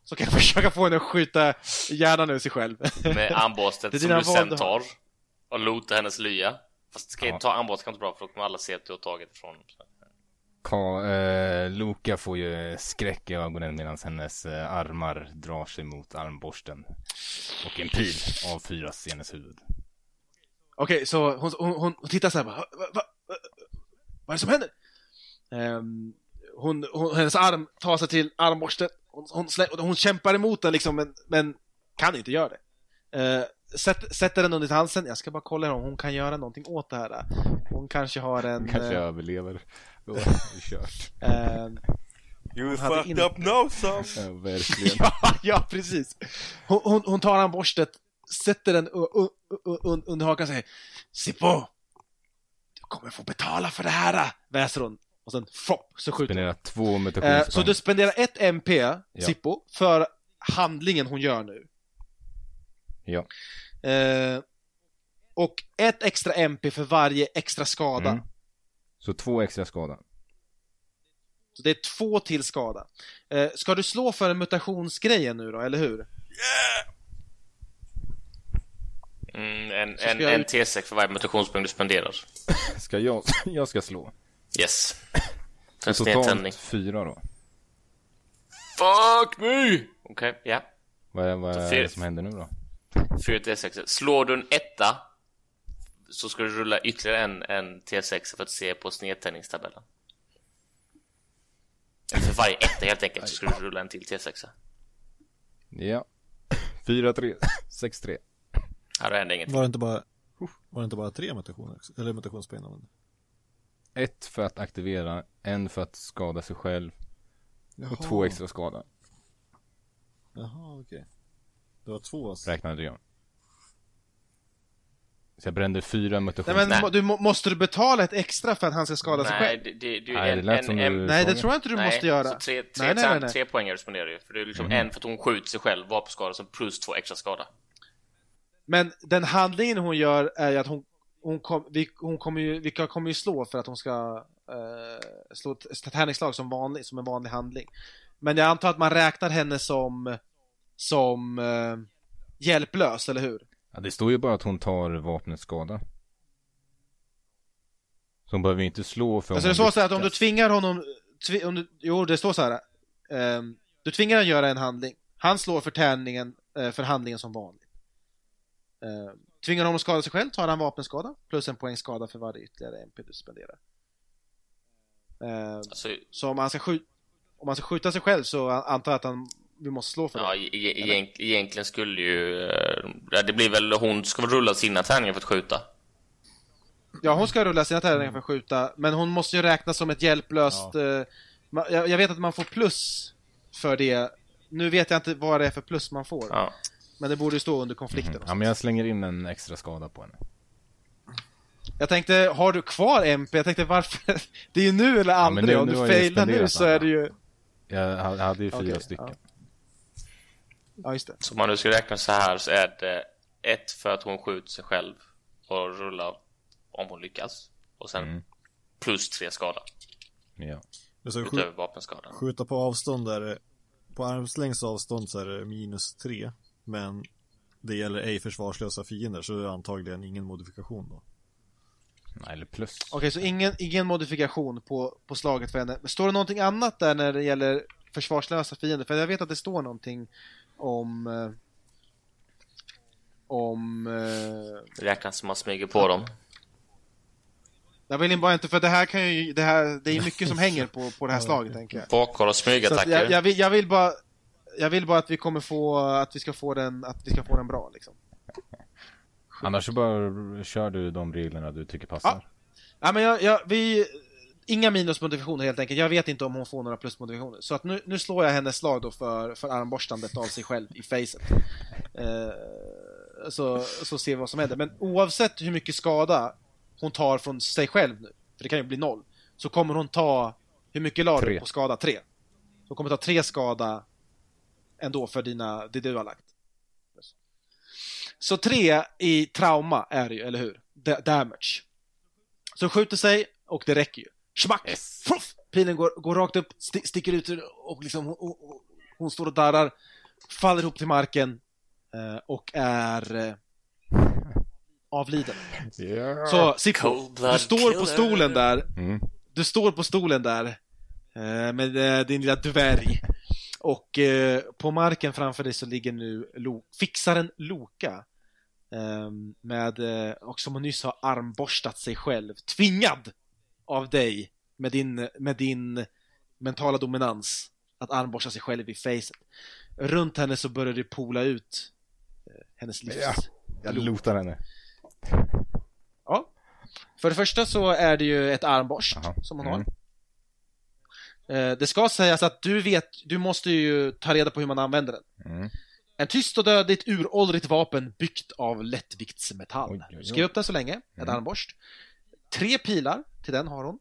A: så kan jag (laughs) försöka få henne att skjuta hjärnan ur sig själv.
E: Med armbåstet (laughs) som du sen tar och lotar hennes lya. Fast ska
C: Ja.
E: ta armbåset kan inte bra för då kommer alla se att du har tagit ifrån dem.
C: Ka, eh, Luka får ju skräck i ögonen medan hennes eh, armar drar sig mot armborsten. Och en pil avfyras i hennes huvud.
A: Okej, så hon, hon, hon, hon tittar så här bara, va, va, va, vad är det som händer? Ehm, hon, hon, hennes arm tar sig till armborsten, hon, hon, slä, hon kämpar emot den liksom, men, men kan inte göra det. Uh, sätt, sätter den under halsen, jag ska bara kolla om hon kan göra någonting åt det här. Hon kanske har en...
C: Kanske
A: eh,
C: överlever. Då är det kört. (laughs)
A: ehm,
F: You
A: hade
F: fucked
A: inte-
F: up now son!
C: Ja, verkligen. (laughs)
A: ja, ja, precis. Hon, hon, hon tar armborstet, sätter den under hakan och säger Sippo! Du kommer få betala för det här! Väser hon. Och sen fopp, så skjuter hon.
C: Spendera två
A: Eh,
C: mutationspoäng.
A: så du spenderar ett MP, Sippo, för handlingen hon gör nu.
C: Ja.
A: Eh, och ett extra MP för varje extra skada.
C: Mm. Så två extra skada.
A: Så det är två till skada. Eh, ska du slå för en mutationsgrejen nu då, eller hur?
E: Mm, en, en,
A: jag-
E: en T6 för varje mutationspoäng du spenderar. (laughs)
C: Ska jag, jag ska slå.
E: Yes. En.
C: Totalt fyra då.
E: Fuck me! Okej, ja.
C: Vad är, vad är
E: fyra-
C: det som händer nu då?
E: 4 T6. Slår du en etta så ska du rulla ytterligare en, en T6 för att se på snedtändningstabellen. För varje etta helt enkelt så ska du rulla en till T6.
C: Ja. Fyra, tre, sex, tre.
E: Ja, då händer ingenting.
D: Var det inte bara, var det inte bara tre mutationer? Eller mutationspoäng använde?
C: Ett för att aktivera, en för att skada sig själv och
D: Jaha.
C: två extra skada.
D: Jaha, okej. Det var två alltså.
C: Räknade jag. Så jag brände fyra
A: Nej,
C: mutationer.
A: men
E: Nej.
A: du, må- måste du betala ett extra för att han ska skada sig
E: Nej,
A: själv?
E: det, det, det,
C: Nej, det
E: en,
C: lät
E: en,
C: som
E: en,
C: du
A: Nej, det tror jag inte du
E: nej,
A: måste göra.
E: Så tre, tre,
A: Nej, nej, nej, nej.
E: tre poäng spenderar du. För det är liksom en för att hon skjuter sig själv, vapenskada, så plus två extra skada.
A: Men den handlingen hon gör är ju att hon, hon, kom, vi, hon kommer ju, vi kommer ju slå för att hon ska eh, slå ett tärningsslag som, vanlig, som en vanlig handling. Men jag antar att man räknar henne som, som eh, hjälplös, eller hur?
C: Ja, det står ju bara att hon tar vapnets skada. Så hon behöver ju inte slå för
A: Alltså det står så här att om du tvingar honom, tvi, om du, jo det står så här. ehm, du tvingar honom göra en handling. Han slår för tärningen, eh, för handlingen som vanligt. Uh, tvingar honom att skada sig själv tar han vapenskada plus en poäng skada för varje ytterligare MP du spenderar. Ehm,
E: Alltså,
A: så om han ska skjuta om han ska skjuta sig själv så an- antar jag att han, vi måste slå för
E: ja,
A: det.
E: e- e- egent, egentligen skulle ju... eh, ja, det blir väl, hon ska väl rulla sina tärningar för att skjuta.
A: Ja, hon ska rulla sina tärningar för att skjuta, men hon måste ju räknas som ett hjälplöst... eh, ma- jag, jag vet att man får plus för det. Nu vet jag inte vad det är för plus man får.
E: Ja.
A: Men det borde ju stå under konflikten.
C: Ja, men jag slänger in en extra skada på henne.
A: Jag tänkte, har du kvar MP? Jag tänkte varför? (laughs) Det är ju nu eller aldrig.
C: nu-
A: Om du failar nu så är det ju...
C: Jag ha- hade ju fyra
A: Okej,
C: stycken.
A: ja. Ja, just det.
E: Så om man nu ska räkna så här så är det ett för att hon skjuter sig själv och rullar om hon lyckas. Och sen
C: Mm.
E: plus tre skada
C: Ja.
E: Utöver vapenskadan.
D: skjuta på avstånd är det, på armslängds avstånd så är det minus tre. Men det gäller ej försvarslösa fiender så det är antagligen ingen modifikation då.
C: Nej, eller plus.
A: Okej, så ingen, ingen modifikation på, på slaget för henne. Men Står det någonting annat där när det gäller försvarslösa fiender? För jag vet att det står någonting om... Eh, om... Eh,
E: Det räknas som man smyger på dem.
A: jag vill bara inte, för det här kan ju... Det, här, det är mycket som hänger på, på det här slaget, tänker jag.
E: Bakhåll och smygattacker.
A: jag, jag, vill, jag vill bara... Jag vill bara att vi kommer få, att vi ska få den, att vi ska få den bra liksom.
C: Annars så bara kör du de reglerna du tycker passar.
A: Ja, men jag, jag, vi... Inga minusmodifikationer helt enkelt. Jag vet inte om hon får några plusmodifikationer. Så att nu, nu slår jag hennes slag då för, för armborstandet av sig själv i facet. Eh, så, så ser vi vad som händer. Men oavsett hur mycket skada hon tar från sig själv nu, för det kan ju bli noll, så kommer hon ta, hur mycket la du på skada? Tre. Så hon kommer ta tre skada ändå för dina, det du har lagt. Så tre i trauma är det ju, eller hur? Da- damage. Så skjuter sig och det räcker ju. Schmack!
C: Yes.
A: Fruff! Pilen går, går rakt upp, sti- sticker ut och liksom hon, hon, hon står och darrar, faller ihop till marken eh, och är eh, avliden.
C: Ja.
A: Så Sippo, du står på stolen där
C: Mm.
A: du står på stolen där eh, med eh, din lilla dvärg. Och eh, på marken framför dig så ligger nu Lo- fixaren Loka. Eh, med, eh, och som hon nyss har armborstat sig själv. Tvingad av dig med din, med din mentala dominans att armborsta sig själv i facet. Runt henne så börjar det pola ut eh, hennes livs...
C: Ja. Jag lotar henne.
A: Ja. För det första så är det ju ett armborst
C: Jaha.
A: som hon har.
C: Mm.
A: Eh, Det ska sägas att du vet, du måste ju ta reda på hur man använder den.
C: Mm.
A: En tyst och dödligt uråldrigt vapen byggt av lättviktsmetall.
C: Oj, oj, oj.
A: Skriv upp den så länge, ett
C: Mm.
A: armborst. Tre pilar till den har hon.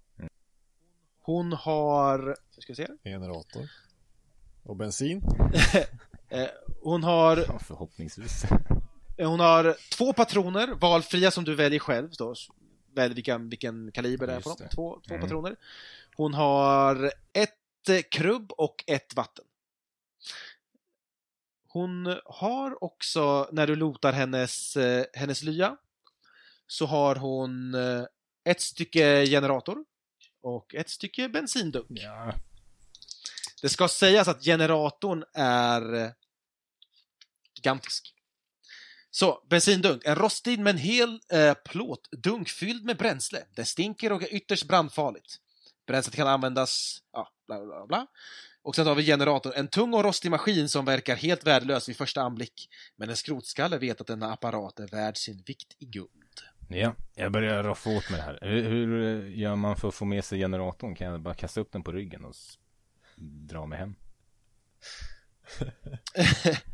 A: Hon har, ska vi se,
D: Generator. Och bensin. (laughs)
A: eh, hon har,
C: Ja, förhoppningsvis.
A: eh, hon har två patroner, valfria som du väljer själv. Då. Välj vilken, vilken kaliber det är på dem. Två, två
C: Mm.
A: patroner. Hon har ett eh, krubb och ett vatten. Hon har också, när du lotar hennes, hennes lya, så har hon ett stycke generator och ett stycke bensindunk.
C: Ja.
A: Det ska sägas att generatorn är eh, gigantisk. Så, bensindunk. En rostig men hel eh, plåtdunk fylld med bränsle. Det stinker och är ytterst brandfarligt. Bränslet kan användas, ja, bla bla bla. bla. Och sen har vi generatorn. En tung och rostig maskin som verkar helt värdelös vid första anblick. Men en skrotskalle vet att denna apparat är värd sin vikt i guld.
C: Ja, jag börjar roffa åt med det här. Hur, hur eh, gör man för att få med sig generatorn? Kan jag bara kasta upp den på ryggen och dra mig hem? (laughs)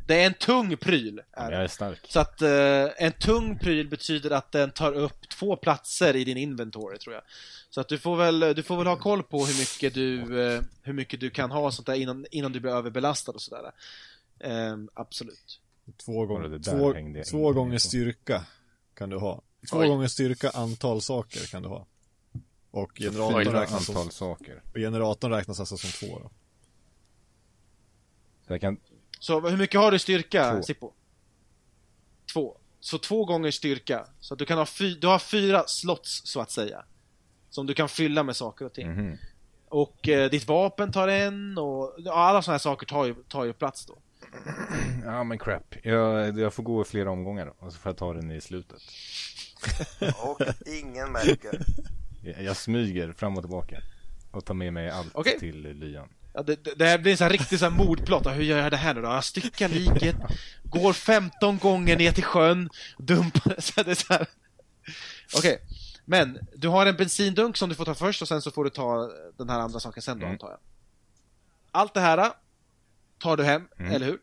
A: Det är en tung pryl. Är
C: jag är stark.
A: Så att eh, en tung pryl betyder att den tar upp två platser i din inventory tror jag. Så att du får väl, du får väl ha koll på hur mycket du, eh, hur mycket du kan ha sånt där innan, innan du blir överbelastad och sådär. Ehm, absolut.
D: Två, gång,
C: det där
D: två, två gånger styrka kan du ha. Två
E: Oj.
D: gånger styrka antal saker kan du ha. Och generatorn
C: Fyra
D: räknas,
C: antal
D: som,
C: saker.
D: och generatorn räknas alltså som två då.
C: Så jag kan...
A: Så hur mycket har du i styrka,
C: Två.
A: Sippo? Två. Så två gånger styrka. Så att du kan ha fy, du har fyra slots så att säga. Som du kan fylla med saker och ting.
C: Mhm.
A: Och eh, ditt vapen tar en och ja, alla sådana här saker tar ju, tar ju plats då.
C: Ja men crap. Jag, jag får gå i flera omgångar då. Och så får jag ta den i slutet.
F: Och ingen märker.
C: Jag, jag smyger fram och tillbaka. Och tar med mig allt
A: Okej.
C: till lyan.
A: Ja, det, det, det här blir en sån här riktig sån här mordplott. Hur gör jag det här nu då? Jag styckar liket, går 15 gånger ner till sjön, dumpar det. (laughs) Så det är så här. Okej, men du har en bensindunk som du får ta först och sen så får du ta den här andra saken sen då
C: Mm.
A: antar jag. Allt det här tar du hem,
C: Mm.
A: eller hur?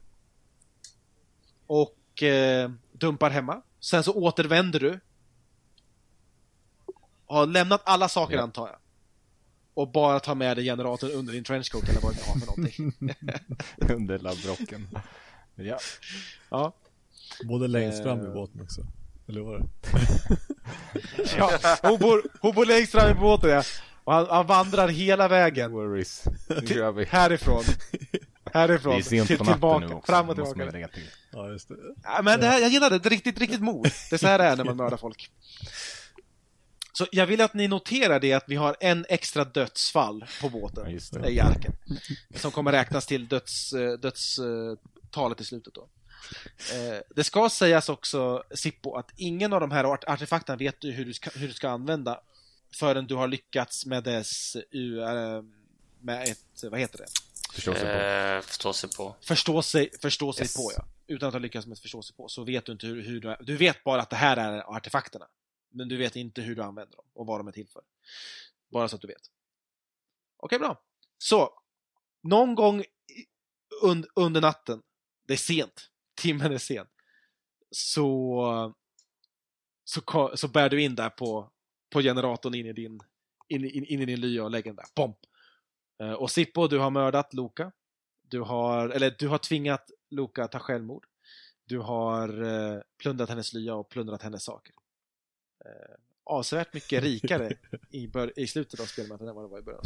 A: Och eh, dumpar hemma. Sen så återvänder du. Har lämnat alla saker
C: Ja.
A: antar jag. Och bara tar med dig generatorn under din trenchcoat eller vad du har för någonting. (laughs)
C: Under labbrocken. Ja.
A: Ja.
D: Både längst fram i
A: Eh.
D: båten också. Eller vad var det? (laughs)
A: ja. Hon, bor, hon bor längst fram i båten ja. Och han, han vandrar hela vägen.
C: Worries. Nu kör vi.
A: Härifrån.
C: Det
A: Härifrån.
C: är sent
A: till,
C: på
A: tillbaka.
C: nu också.
A: Fram och tillbaka.
C: lägga till.
D: Ja, just det.
A: Ja, men det här, jag gillar det. Det är riktigt, riktigt mod. Det är så här det är när man mördar folk. Så jag vill att ni noterar det att vi har en extra dödsfall på
C: Ja,
A: båten.
C: det.
A: I arken. Som kommer räknas till döds, eh, dödstalet i slutet då. Eh, Det ska sägas också, Sippo, att ingen av de här art- artefakterna vet du hur du ska, hur du ska använda förrän du har lyckats med dess eh, med ett, vad heter det?
C: Förstår sig på.
E: Eh, förstå sig på.
A: Förstå sig, förstå sig
C: Yes.
A: på ja. Utan att ha lyckats med att förstå sig på så vet du inte hur, hur du, du vet bara att det här är artefakterna. Men du vet inte hur du använder dem och vad de är till för. Bara så att du vet. Okej, bra. Så, någon gång und, under natten, det är sent, timmen är sen, så, så, så bär du in där på, på generatorn in i din, in, in, in i din lya och lägger den där. Bom! Eh, och Sippo, du har mördat Loka. Du har, eller du har tvingat Loka att ta självmord. Du har eh, plundrat hennes lya och plundrat hennes saker. Eh, avsevärt mycket rikare i, i slutet av spelmötet än vad det var i början.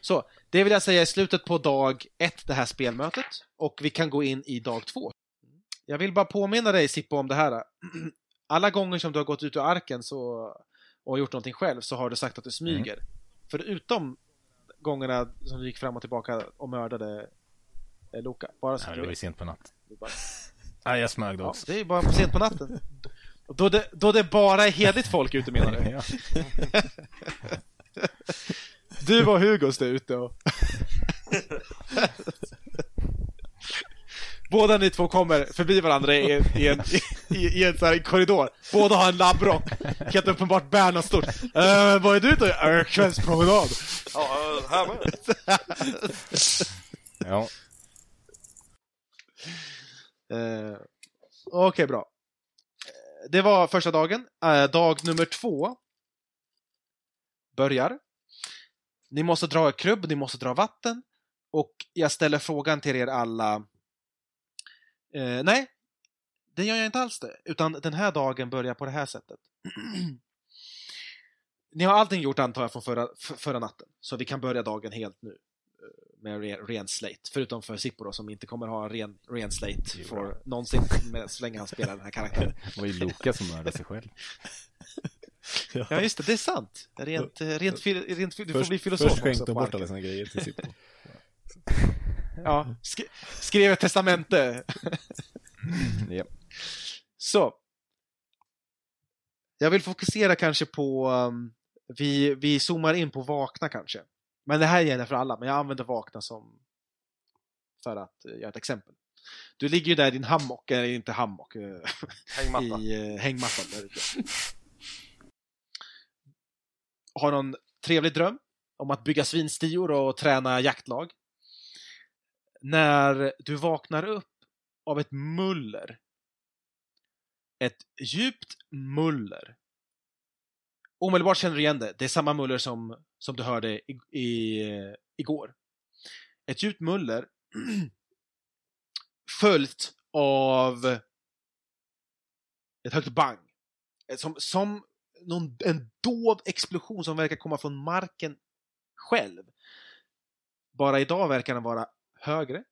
A: Så, det vill jag säga är slutet på dag ett, det här spelmötet. Och vi kan gå in i dag två. Jag vill bara påminna dig Sippo om det här. (clears throat) Alla gånger som du har gått ut ur arken så, och gjort någonting själv så har du sagt att du smyger. Förutom gångerna som du gick fram och tillbaka och mördade eh, Loka. Bara så
C: Ja,
A: att
C: det var ju sent på natt.
A: Du bara-
C: Ja, jag smög då
A: Ja,
C: också.
A: det är bara på sent på natten. (laughs) Då det, då det bara är heligt folk ute menar du? (laughs)
C: Ja. (laughs)
A: Du och Hugos där ute och... (laughs) Båda ni två kommer förbi varandra i en, i en, i, i en så här korridor. Båda har en labbrock. Helt uppenbart bär något stort. Uh, vad är du och uh, Kvällspromenad.
F: Ja, här med.
C: ja.
A: Eh, Okej, bra. Det var första dagen. Eh, dag nummer två börjar. Ni måste dra er krubb, ni måste dra vatten. Och jag ställer frågan till er alla. Eh, nej, det gör jag inte alls det. Utan den här dagen börjar på det här sättet. (clears throat) ni har allting gjort antar jag från förra, förra natten. Så vi kan börja dagen helt nu. Med ren, ren slate. Förutom för Sippo då, som inte kommer ha en ren, ren slate för någonsin (laughs) med, så länge han spelar den här karaktären. (laughs)
C: Det var ju Luka som mördade sig själv. (laughs)
A: Ja just det, det är sant. Rent, eh, rent, rent, du får
D: Först,
A: bli filosof
D: först skänkte
A: också på
D: bort alla sina grejer till Sippo.
A: Ja, sk skrev ett testamente.
C: Ja.
A: Så. Jag vill fokusera kanske på, um, vi, vi zoomar in på vakna kanske. Men det här gäller för alla, men jag använder vakna som för att uh, göra ett exempel. Du ligger ju där i din hammock, eller inte hammock, uh, (laughs)
F: Hängmatta.
A: i uh, hängmattan där. Har någon trevlig dröm om att bygga svinstior och träna jaktlag. När du vaknar upp av ett muller. Ett djupt muller. Omedelbart känner du igen det. Det är samma muller som, som du hörde i, i, igår. Ett djupt muller (clears throat) följt av ett högt bang. Eh, som, som någon, en dov explosion som verkar komma från marken själv. Bara idag verkar den vara högre.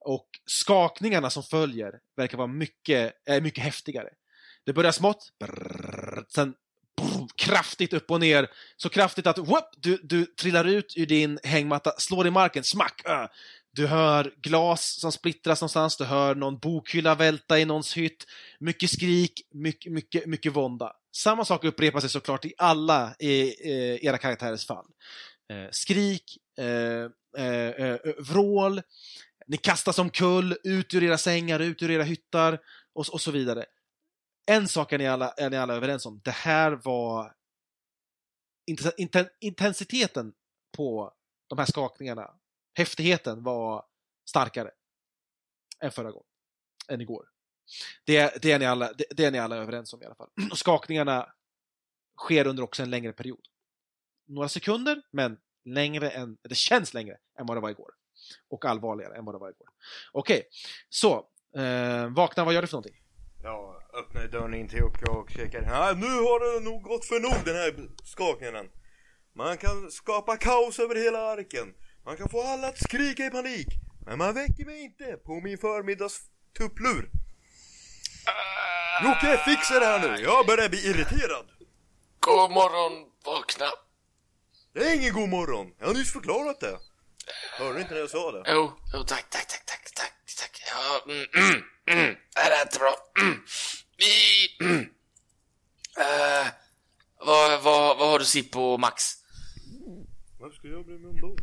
A: Och skakningarna som följer verkar vara mycket, äh, mycket häftigare. Det börjar smått, brrr, sen boom, kraftigt upp och ner. Så kraftigt att whoop, du, du trillar ut ur din hängmatta, slår i marken, smack! Äh. Du hör glas som splittras någonstans, du hör någon bokhylla välta i någons hytt. Mycket skrik, mycket, mycket, mycket vånda. Samma sak upprepar sig såklart i alla i, eh, era karaktärers fall. Eh, skrik, eh, eh, eh, vrål, ni kastas omkull, ut ur era sängar, ut ur era hyttar och, och så vidare. En sak är ni, alla, är ni alla överens om. Det här var inten- intensiteten på de här skakningarna, häftigheten var starkare än förra gången, än igår. Det, det, är ni alla, det, det är ni alla överens om i alla fall. (clears throat) Och skakningarna sker under också en längre period. Några sekunder, men längre än, det känns längre än vad det var igår. Och allvarligare än vad det var igår. Okej, så. Eh, vakna, vad gör du för någonting?
F: Ja, öppnade dörren in till Jocke och kikade. Ja, nu har det nog gått för nog den här skakningen. Man kan skapa kaos över hela arken. Man kan få alla att skrika i panik. Men man väcker mig inte på min förmiddags tupplur. Jocke, fixa det här nu. Jag börjar bli irriterad.
E: God morgon, vakna.
F: Det är ingen god morgon. Jag har nyss förklarat det. Hörde du inte när jag sa det?
E: Jo, jo, tack, tack, tack, tack, tack, tack. Ja, mm, mm, mm. Det här är inte bra. Mm. (clears throat) Eh, vad, vad, vad har du Sippo och Max?
F: Varför ska jag bry mig om dem?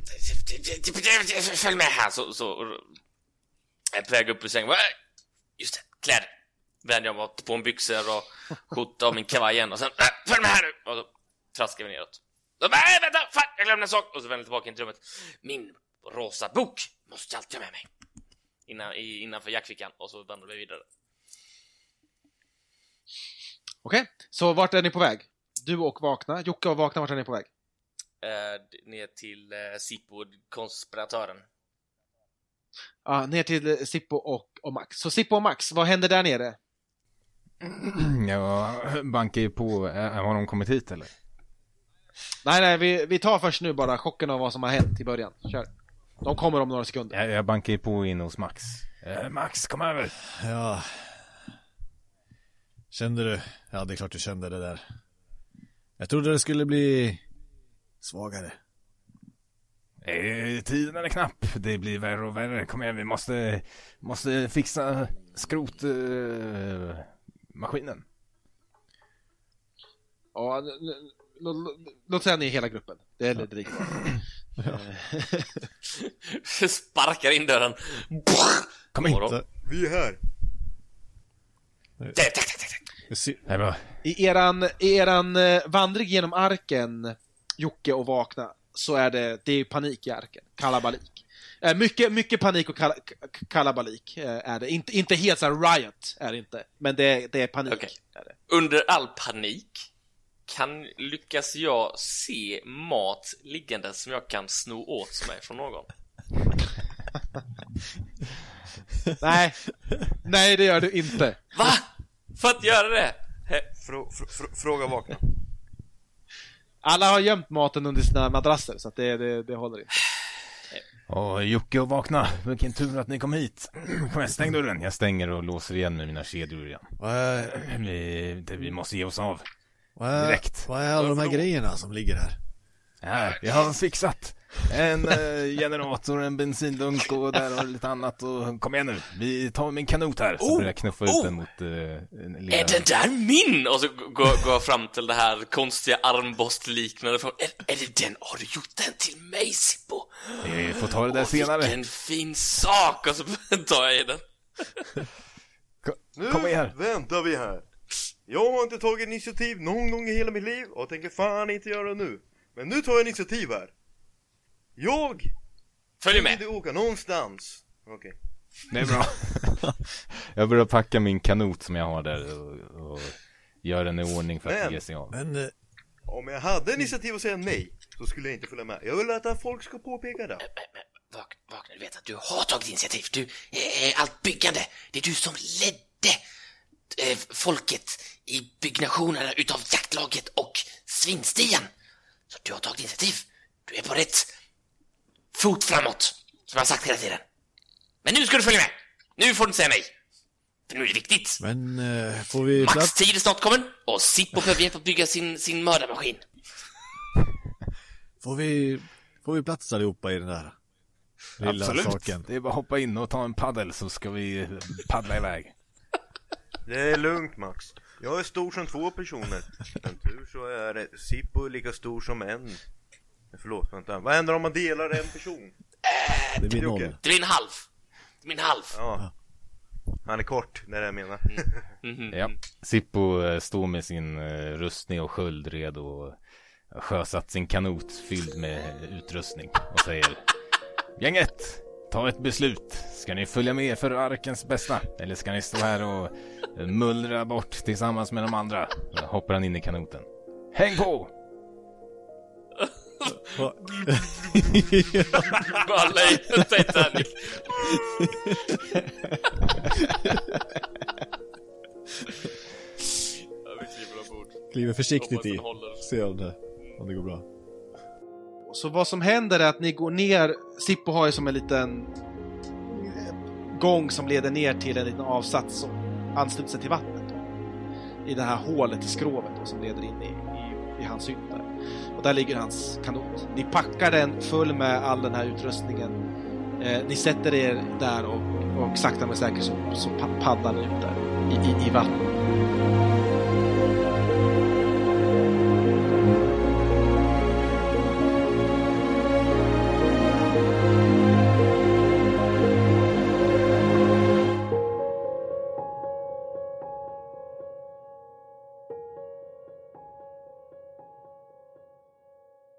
E: Följ med här så, så jag är på väg upp ur sängen. Äh, Just det, kläder. Vänder jag mig på en byxor och skjorta och min kavaj igen och sen äh, följ med här nu! Och så traskar vi neråt. Så, Nej, vänta! Fan, jag glömde en sak! Och så vänder jag tillbaka in till rummet. Min rosa bok måste jag alltid ha med mig. Innan, i, innanför jackfickan och så vandrar vi vidare.
A: Okej, så vart är ni på väg? Du och Vakna. Jocke och Vakna, vart är ni på väg?
E: Eh, d- ner till eh, Sippo, konspiratören.
A: Ja, ner till eh, Sippo och, och Max. Så Sippo och Max, vad händer där nere? (clears throat)
C: Ja, bankar ju på. Har de kommit hit eller?
A: Nej, nej, vi, vi tar först nu bara chocken av vad som har hänt i början. Kör. De kommer om några sekunder.
C: Jag, jag bankar ju på in hos Max. Eh, Max, kom över.
D: Ja. Kände du? Ja, det är klart du kände det där. Jag trodde det skulle bli svagare.
C: Eh, tiden är knapp. Det blir värre och värre. Kom igen, vi måste, måste fixa skrotmaskinen. Eh.
A: Ja, låt säga ni är hela gruppen. Det är lite bra. (laughs)
E: Sparkar in dörren.
C: Kom in.
F: Vi är här.
A: I eran, i eran eh, vandring genom arken, Jocke och Vakna, så är det, det är panik i arken. Kalabalik. Eh, mycket, mycket panik och kala, k- kalabalik eh, är det. Inte, inte helt så här riot är det inte, men det, det är panik.
E: Okej.
A: Är det.
E: Under all panik kan lyckas jag se mat liggande som jag kan sno åt mig från någon. (laughs)
A: Nej, nej det gör du inte.
E: Va? För att göra det?
F: Frå, frå, frå, fråga vakna.
A: Alla har gömt maten under sina madrasser, så att det, det, det håller inte.
C: Åh, Jocke och vakna. Vilken tur att ni kom hit. Kom igen, stäng dörren. Jag stänger och låser igen med mina kedjor igen.
D: Är,
C: Vi, det, vi måste ge oss av.
D: vad är,
C: Direkt.
D: vad är alla de här grejerna som ligger här?
C: Här, vi har fixat en eh, generator, en bensindunk och där och lite annat och kom igen nu. Vi tar min kanot här. Så
E: Oh,
C: börjar jag knuffa ut
E: oh.
C: den mot eh,
E: Är den där min? Och så går, går jag fram till det här konstiga armbåstliknande från, är, är det den? Har du gjort den till mig Sippo?
C: Vi får ta det där
E: Åh,
C: senare.
E: Vilken fin sak! Och så (laughs) tar jag i den.
F: Nu
C: Kom igen.
F: väntar vi här. Jag har inte tagit initiativ någon gång i hela mitt liv och tänker fan inte göra det nu. Men nu tar jag initiativ här. Jag
E: Följ med.
F: inte åka någonstans. Okej.
C: Det är bra. (laughs) jag börjar packa min kanot som jag har där och, och gör den i ordning för att
F: Men-
C: ge sig av.
D: Men eh,
F: Om jag hade initiativ att säga nej så skulle jag inte följa med. Jag vill att folk ska påpeka det.
E: Vak, vakna, du vet att du har tagit initiativ. Du, eh, allt byggande, det är du som ledde eh, folket i byggnationerna utav jaktlaget och svinstian. Så du har tagit initiativ. Du är på rätt fot framåt, som jag har sagt hela tiden. Men nu ska du följa med. Nu får du inte säga nej. För nu är det viktigt.
D: Men eh, får vi
E: Max
D: plats?
E: tid är snart kommen och Sippo behöver hjälp att bygga sin, sin mördarmaskin.
D: Får vi, får vi plats allihopa i den där lilla
C: Absolut.
D: saken?
C: Det är bara att hoppa in och ta en paddel så ska vi paddla iväg. (laughs)
F: Det är lugnt Max. Jag är stor som två personer. Men tur så är Sippo lika stor som en. Förlåt, vänta. Vad händer om man delar en person?
D: Det blir noll.
E: Det blir en halv. Det blir en halv.
F: Ja. Han är kort, det är det jag menar.
E: Mhm.
C: Ja. Sippo eh, står med sin eh, rustning och sköld redo och sjösatt sin kanot fylld med utrustning och säger Gänget, ta ett beslut. Ska ni följa med för arkens bästa? Eller ska ni stå här och eh, mullra bort tillsammans med de andra? Då hoppar han in i kanoten. Häng på!
E: Balla i Titanic. Vi kliver ombord.
D: Kliver försiktigt i. Se om det, om det går bra.
A: Så vad som händer är att ni går ner, Sippo har ju som en liten gång som leder ner till en liten avsats som ansluter sig till vattnet. Då. I det här hålet i skrovet då, som leder in i, i, i hans hytt där. Och där ligger hans kanot. Ni packar den full med all den här utrustningen. Eh, ni sätter er där och, och sakta men säkert så, så paddlar ni ut där i, i, i vattnet.